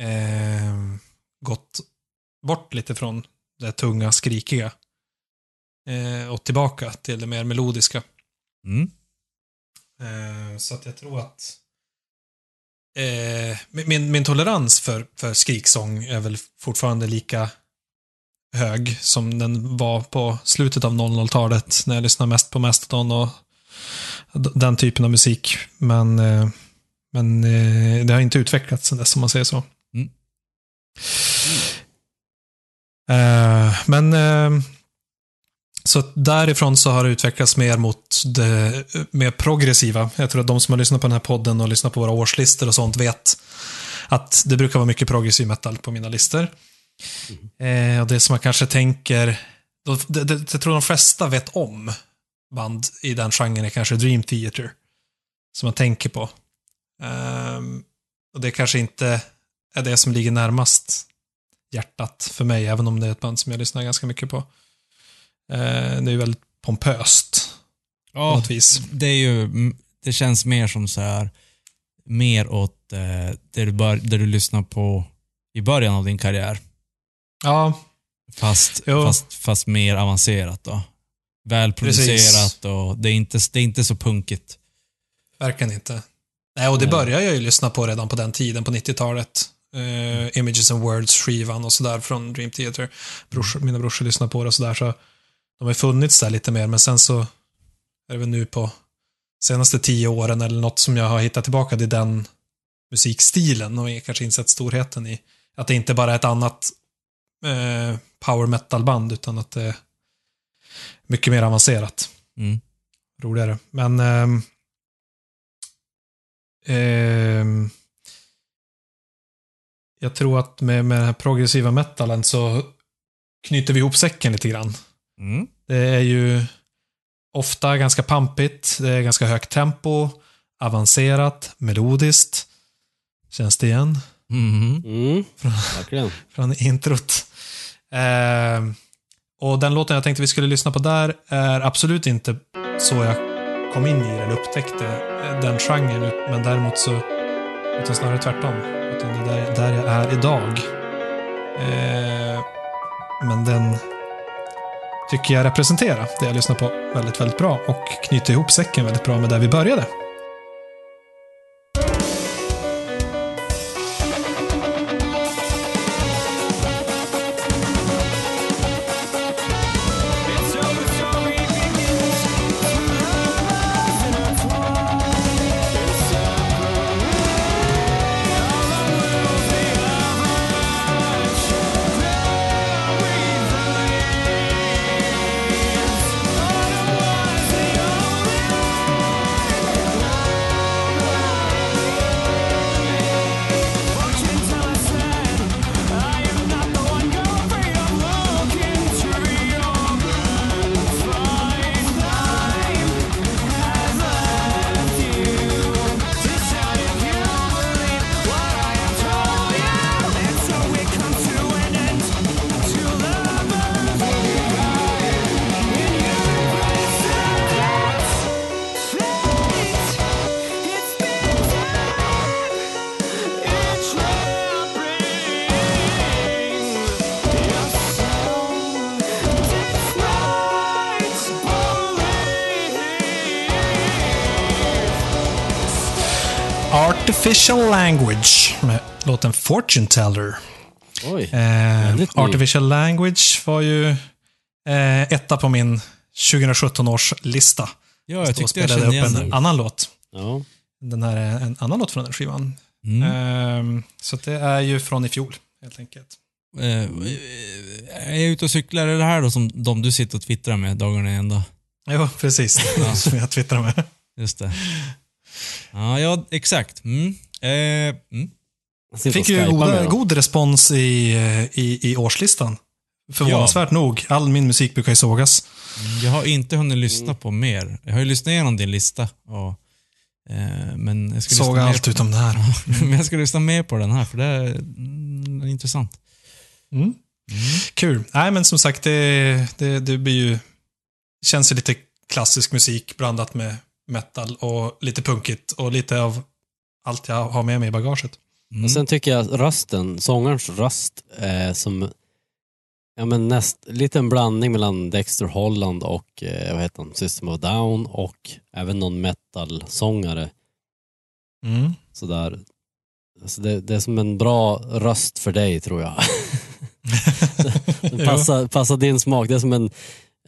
eh, gått bort lite från det tunga, skrikiga eh, och tillbaka till det mer melodiska. Mm. Eh, så att jag tror att eh, min, min tolerans för, för skriksång är väl fortfarande lika hög som den var på slutet av 00-talet när jag lyssnade mest på Mastodon och den typen av musik. Men, eh, men eh, det har inte utvecklats sen dess om man säger så. Mm. Eh, men så därifrån så har det utvecklats mer mot det mer progressiva. Jag tror att de som har lyssnat på den här podden och lyssnat på våra årslistor och sånt vet att det brukar vara mycket progressiv metal på mina listor. Eh, och det som man kanske tänker, då- det, det, jag tror de flesta vet om band i den genren är kanske Dream Theater. Som man tänker på. Ehm, och det kanske inte är det som ligger närmast hjärtat för mig, även om det är ett band som jag lyssnar ganska mycket på. Eh, det är ju väldigt pompöst på Ja, något vis. det är ju, det känns mer som så här, mer åt eh, det, du bör, det du lyssnar på i början av din karriär. Ja, Fast, Jo. fast, fast mer avancerat då. Välproducerat och det är, inte, det är inte så punkigt. verkligen inte. Nej, och det började jag ju lyssna på redan på den tiden, på 90-talet. Eh, Images and Words-skivan och sådär från Dream Theater. Brors, mina brorsor lyssnar på det och sådär, så de har funnits där lite mer, men sen så är det väl nu på senaste tio åren eller något som jag har hittat tillbaka till den musikstilen och kanske insett storheten i att det inte bara är ett annat eh, power metal-band, utan att det är mycket mer avancerat Mm. roligare. Men ehm, ehm, jag tror att med, med den här progressiva metalen så knyter vi ihop säcken lite grann. Mm. Det är ju ofta ganska pampigt, det är ganska högt tempo, avancerat, melodiskt. Känns det igen Mhm. Mm, verkligen. från introt? Eh, och den låten jag tänkte vi skulle lyssna på där är absolut inte så jag kom in i den eller upptäckte eh, den genren, men däremot så, utan snarare tvärtom. Utan det är där, där jag är idag. Eh, men den tycker jag representerar det jag lyssnar på väldigt, väldigt bra och knyter ihop säcken väldigt bra med där vi började. Language med låten Fortune Teller. Oj. Eh. Artificial Language var ju eh, etta på min 2017 års lista. Ja, jag tyckte jag spelade kände upp igen en den. annan låt. Ja. Den här är en annan låt från den skivan. Mm. Ehm, så det är ju från i fjol, helt enkelt. Eh, är jag ute och cyklar? Är det här då som de du sitter och twittrar med dagarna i ända? Jo, precis. Som jag twittrar med. Just det. Ja, ja exakt. Mm. Eh, mm. Fick ju goda, god respons i, eh, i, i årslistan. Förvånansvärt nog. All min musik brukar ju sågas. Jag har inte hunnit lyssna på mer. Jag har ju lyssnat igenom din lista. Och, eh, men jag ska Såga allt på, utom det här. men jag ska lyssna mer på den här, för det är mm, intressant. Mm. Kul. Nej, men som sagt, det, det, det blir ju... Känns ju lite klassisk musik blandat med metal och lite punkigt och lite av allt jag har med mig i bagaget. Mm. Och sen tycker jag rösten, sångarens röst, är som ja, men näst, lite en blandning mellan Dexter Holland och eh, vad heter han, System of a Down och även någon metal-sångare. Mm. Sådär. Alltså det, det är som en bra röst för dig tror jag. Det passar, passar din smak. Det är som en,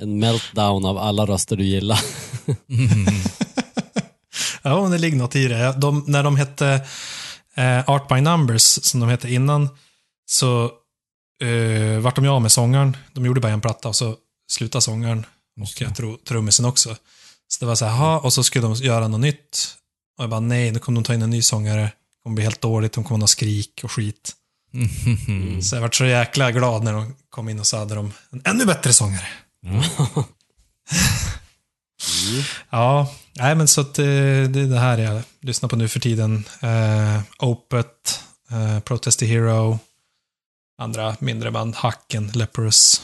en meltdown av alla röster du gillar. Mm. Ja, det ligger något i det. De, när de hette eh, Art by Numbers, som de hette innan, så eh, vart de ju av med sångaren. De gjorde bara en platta och så slutade sångaren. och jag tror trummisen också. Så det var så här, "Ha", och så skulle de göra något nytt. Och jag bara, nej, nu kommer de ta in en ny sångare. Det kommer bli helt dåligt, de kommer ha skrik och skit. Mm. Så jag var så jäkla glad när de kom in och så hade de en ännu bättre sångare. Ja, nej men så att eh, det är det här jag lyssnar på nu för tiden. Eh, Opet, eh, Protest the Hero, andra mindre band, Hacken, Leprous.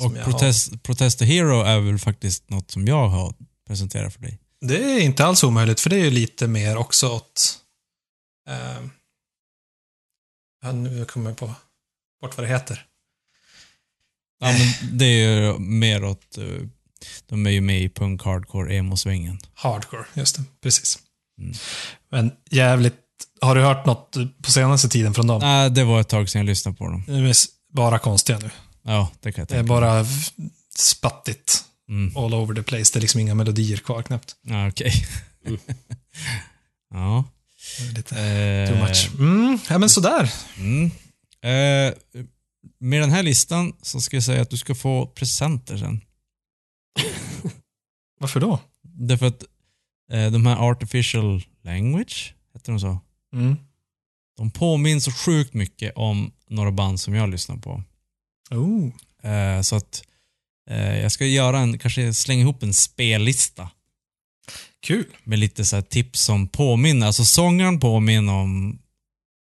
Och. Protest, Protest the Hero är väl faktiskt något som jag har presenterat för dig. Det är inte alls omöjligt, för det är ju lite mer också åt... Eh, ja, nu kommer jag på bort vad det heter. Ja, men det är ju mer åt... De är ju med i punk, hardcore, emo-svängen. Hardcore, just det. Precis. Mm. Men jävligt... Har du hört något på senaste tiden från dem? Nej, det var ett tag sedan jag lyssnade på dem. De är bara konstiga nu. Ja, det kan jag Det är tänka bara spattigt. Mm. All over the place. Det är liksom inga melodier kvar knappt. Ja, okej. ja. Det är lite Eh, too much. Mm, ja men sådär. Mm. Eh, med den här listan så ska jag säga att du ska få presenter sen. Varför då? Därför att eh, de här artificial language, heter de så? Mm. De påminner så sjukt mycket om några band som jag lyssnar på. Oh. Eh, så att eh, jag ska göra en, kanske slänga ihop en spellista Kul. med lite så här tips som påminner. Alltså sångaren påminner om,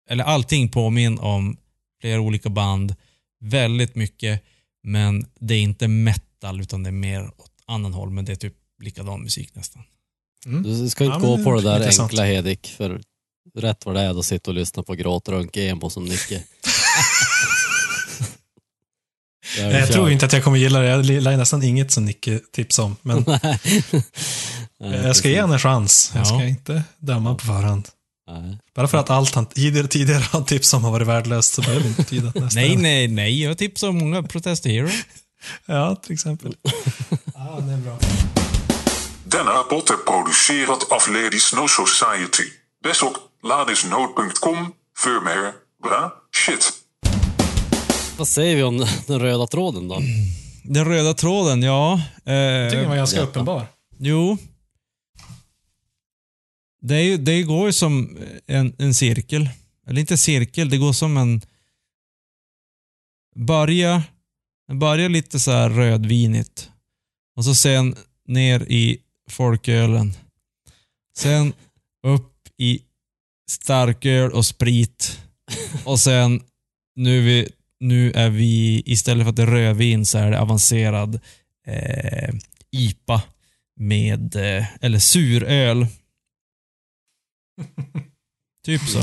eller allting påminner om flera olika band. Väldigt mycket, men det är inte metal utan det är mer åt annan håll. Men det är typ likadan musik nästan. Mm. Du ska inte Ja, gå men på det där intressant. enkla Hedik, för rätt vad det är då sitter och lyssnar på gråtrunk-emo som Nicke. Jag, Jag tror inte att jag kommer gilla det. Jag gillar nästan inget som Nicke tipsade om. Men jag ska ge honom en chans. Jag ska Ja. inte döma på förhand. Nej. Bara för att allt han tidigare, tidigare har tipsat om har varit värdelöst så behöver det inte betyda att nästa Nej, nej, nej. Jag tipsar om många Protest Hero. Ja, till exempel. Ja, det är bra. Denna pot är producerat av Lady Snow Society. Besok ladisnote.com för mer bra shit. Vad säger vi om den röda tråden då? Den röda tråden, ja. Jag tycker den var Eh, ganska uppenbar. jo. Det, är ju, det går ju som en, en cirkel. Eller inte cirkel, det går som en... Börja, den börjar lite så här rödvinigt. Och så sen ner i folkölen. Sen upp i starköl och sprit. Och sen nu, är vi, nu är vi, istället för att det är rödvin så är det avancerad eh, IPA med, eh, eller suröl. typ så.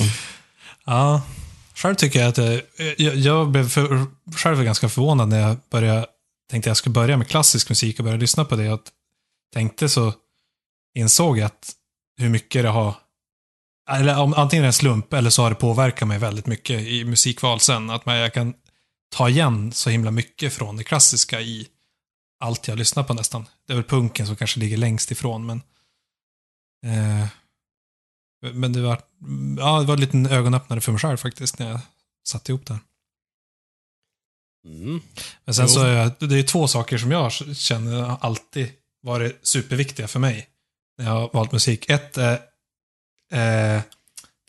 Ja. Själv tycker jag att det, jag, jag blev för, själv ganska förvånad när jag började, tänkte jag skulle börja med klassisk musik och börja lyssna på det. Och tänkte så insåg jag att hur mycket det har, eller om, antingen är det en slump eller så har det påverkat mig väldigt mycket i musikval sen. Att man, jag kan ta igen så himla mycket från det klassiska i allt jag lyssnar på nästan. Det är väl punken som kanske ligger längst ifrån, men eh, men det var, ja, det var en liten ögonöppnare för mig själv faktiskt när jag satte ihop det. Mm. Men sen Jo. så är jag, det är två saker som jag känner alltid varit superviktiga för mig när jag har valt musik. Ett är eh,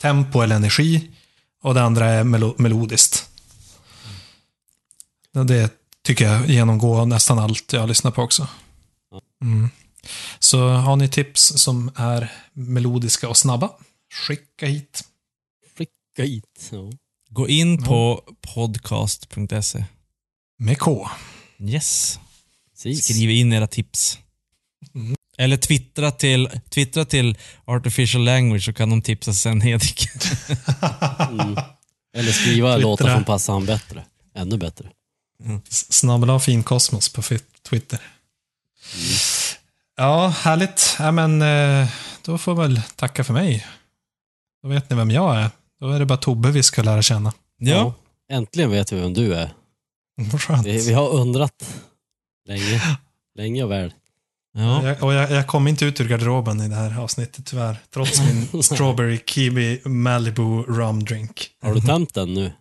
tempo eller energi och det andra är melo melodiskt. Och Det tycker jag genomgår nästan allt jag lyssnar på också. Mm. Så har ni tips som är melodiska och snabba, skicka hit. Skicka hit. Ja. Gå in på podcast.se. Med K. Yes. Precis. Skriv in era tips. Mm. Eller twittra till, twittra till artificial language så kan de tipsa sen Hedik. Mm. Eller skriva Twittra. låtar som passar han bättre. Ännu bättre. Snabel av finkosmos på Twitter. Ja, härligt. Ja, men, eh, då får väl tacka för mig. Då vet ni vem jag är. Då är det bara Tobbe vi ska lära känna. Ja. Äntligen vet vi vem du är. Skönt. Vi, vi har undrat länge. Länge och väl. ja. Jag, och jag, jag kom inte ut ur garderoben i det här avsnittet tyvärr. Trots min Strawberry Kiwi Malibu Rum Drink. Har du tömt den nu?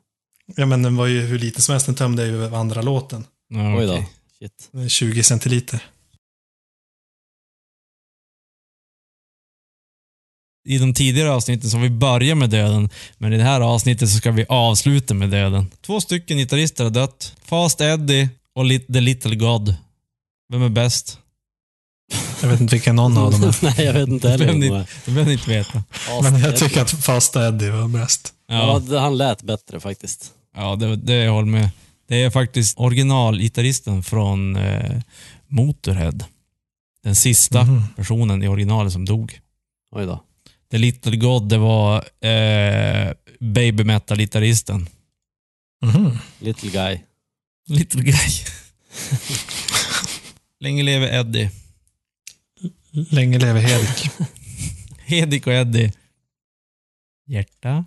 Ja, men den var ju hur liten som helst. Den tömde jag ju andra låten. ja Oj då. Shit. 20 centiliter. I de tidigare avsnitten så har vi börjat med döden, men i det här avsnittet så ska vi avsluta med döden. Två stycken gitarrister har dött. Fast Eddie och The Little God. Vem är bäst? Jag vet inte vilken någon av dem är. Nej, jag vet inte heller. Det behöver ni inte veta. Men jag tycker att fasta Eddie var bäst. Ja, Ja, han lät bättre faktiskt. ja det, det jag håller med. Det är faktiskt originalgitarristen från eh, Motorhead. Den sista Mhm. personen i originalet som dog. Oj då. The Little God, det var eh, baby metal-gitarristen. Mhm. Little guy. Little guy. Länge leve Eddie. Länge leve Hedik. Hedik och Eddie. Hjärta.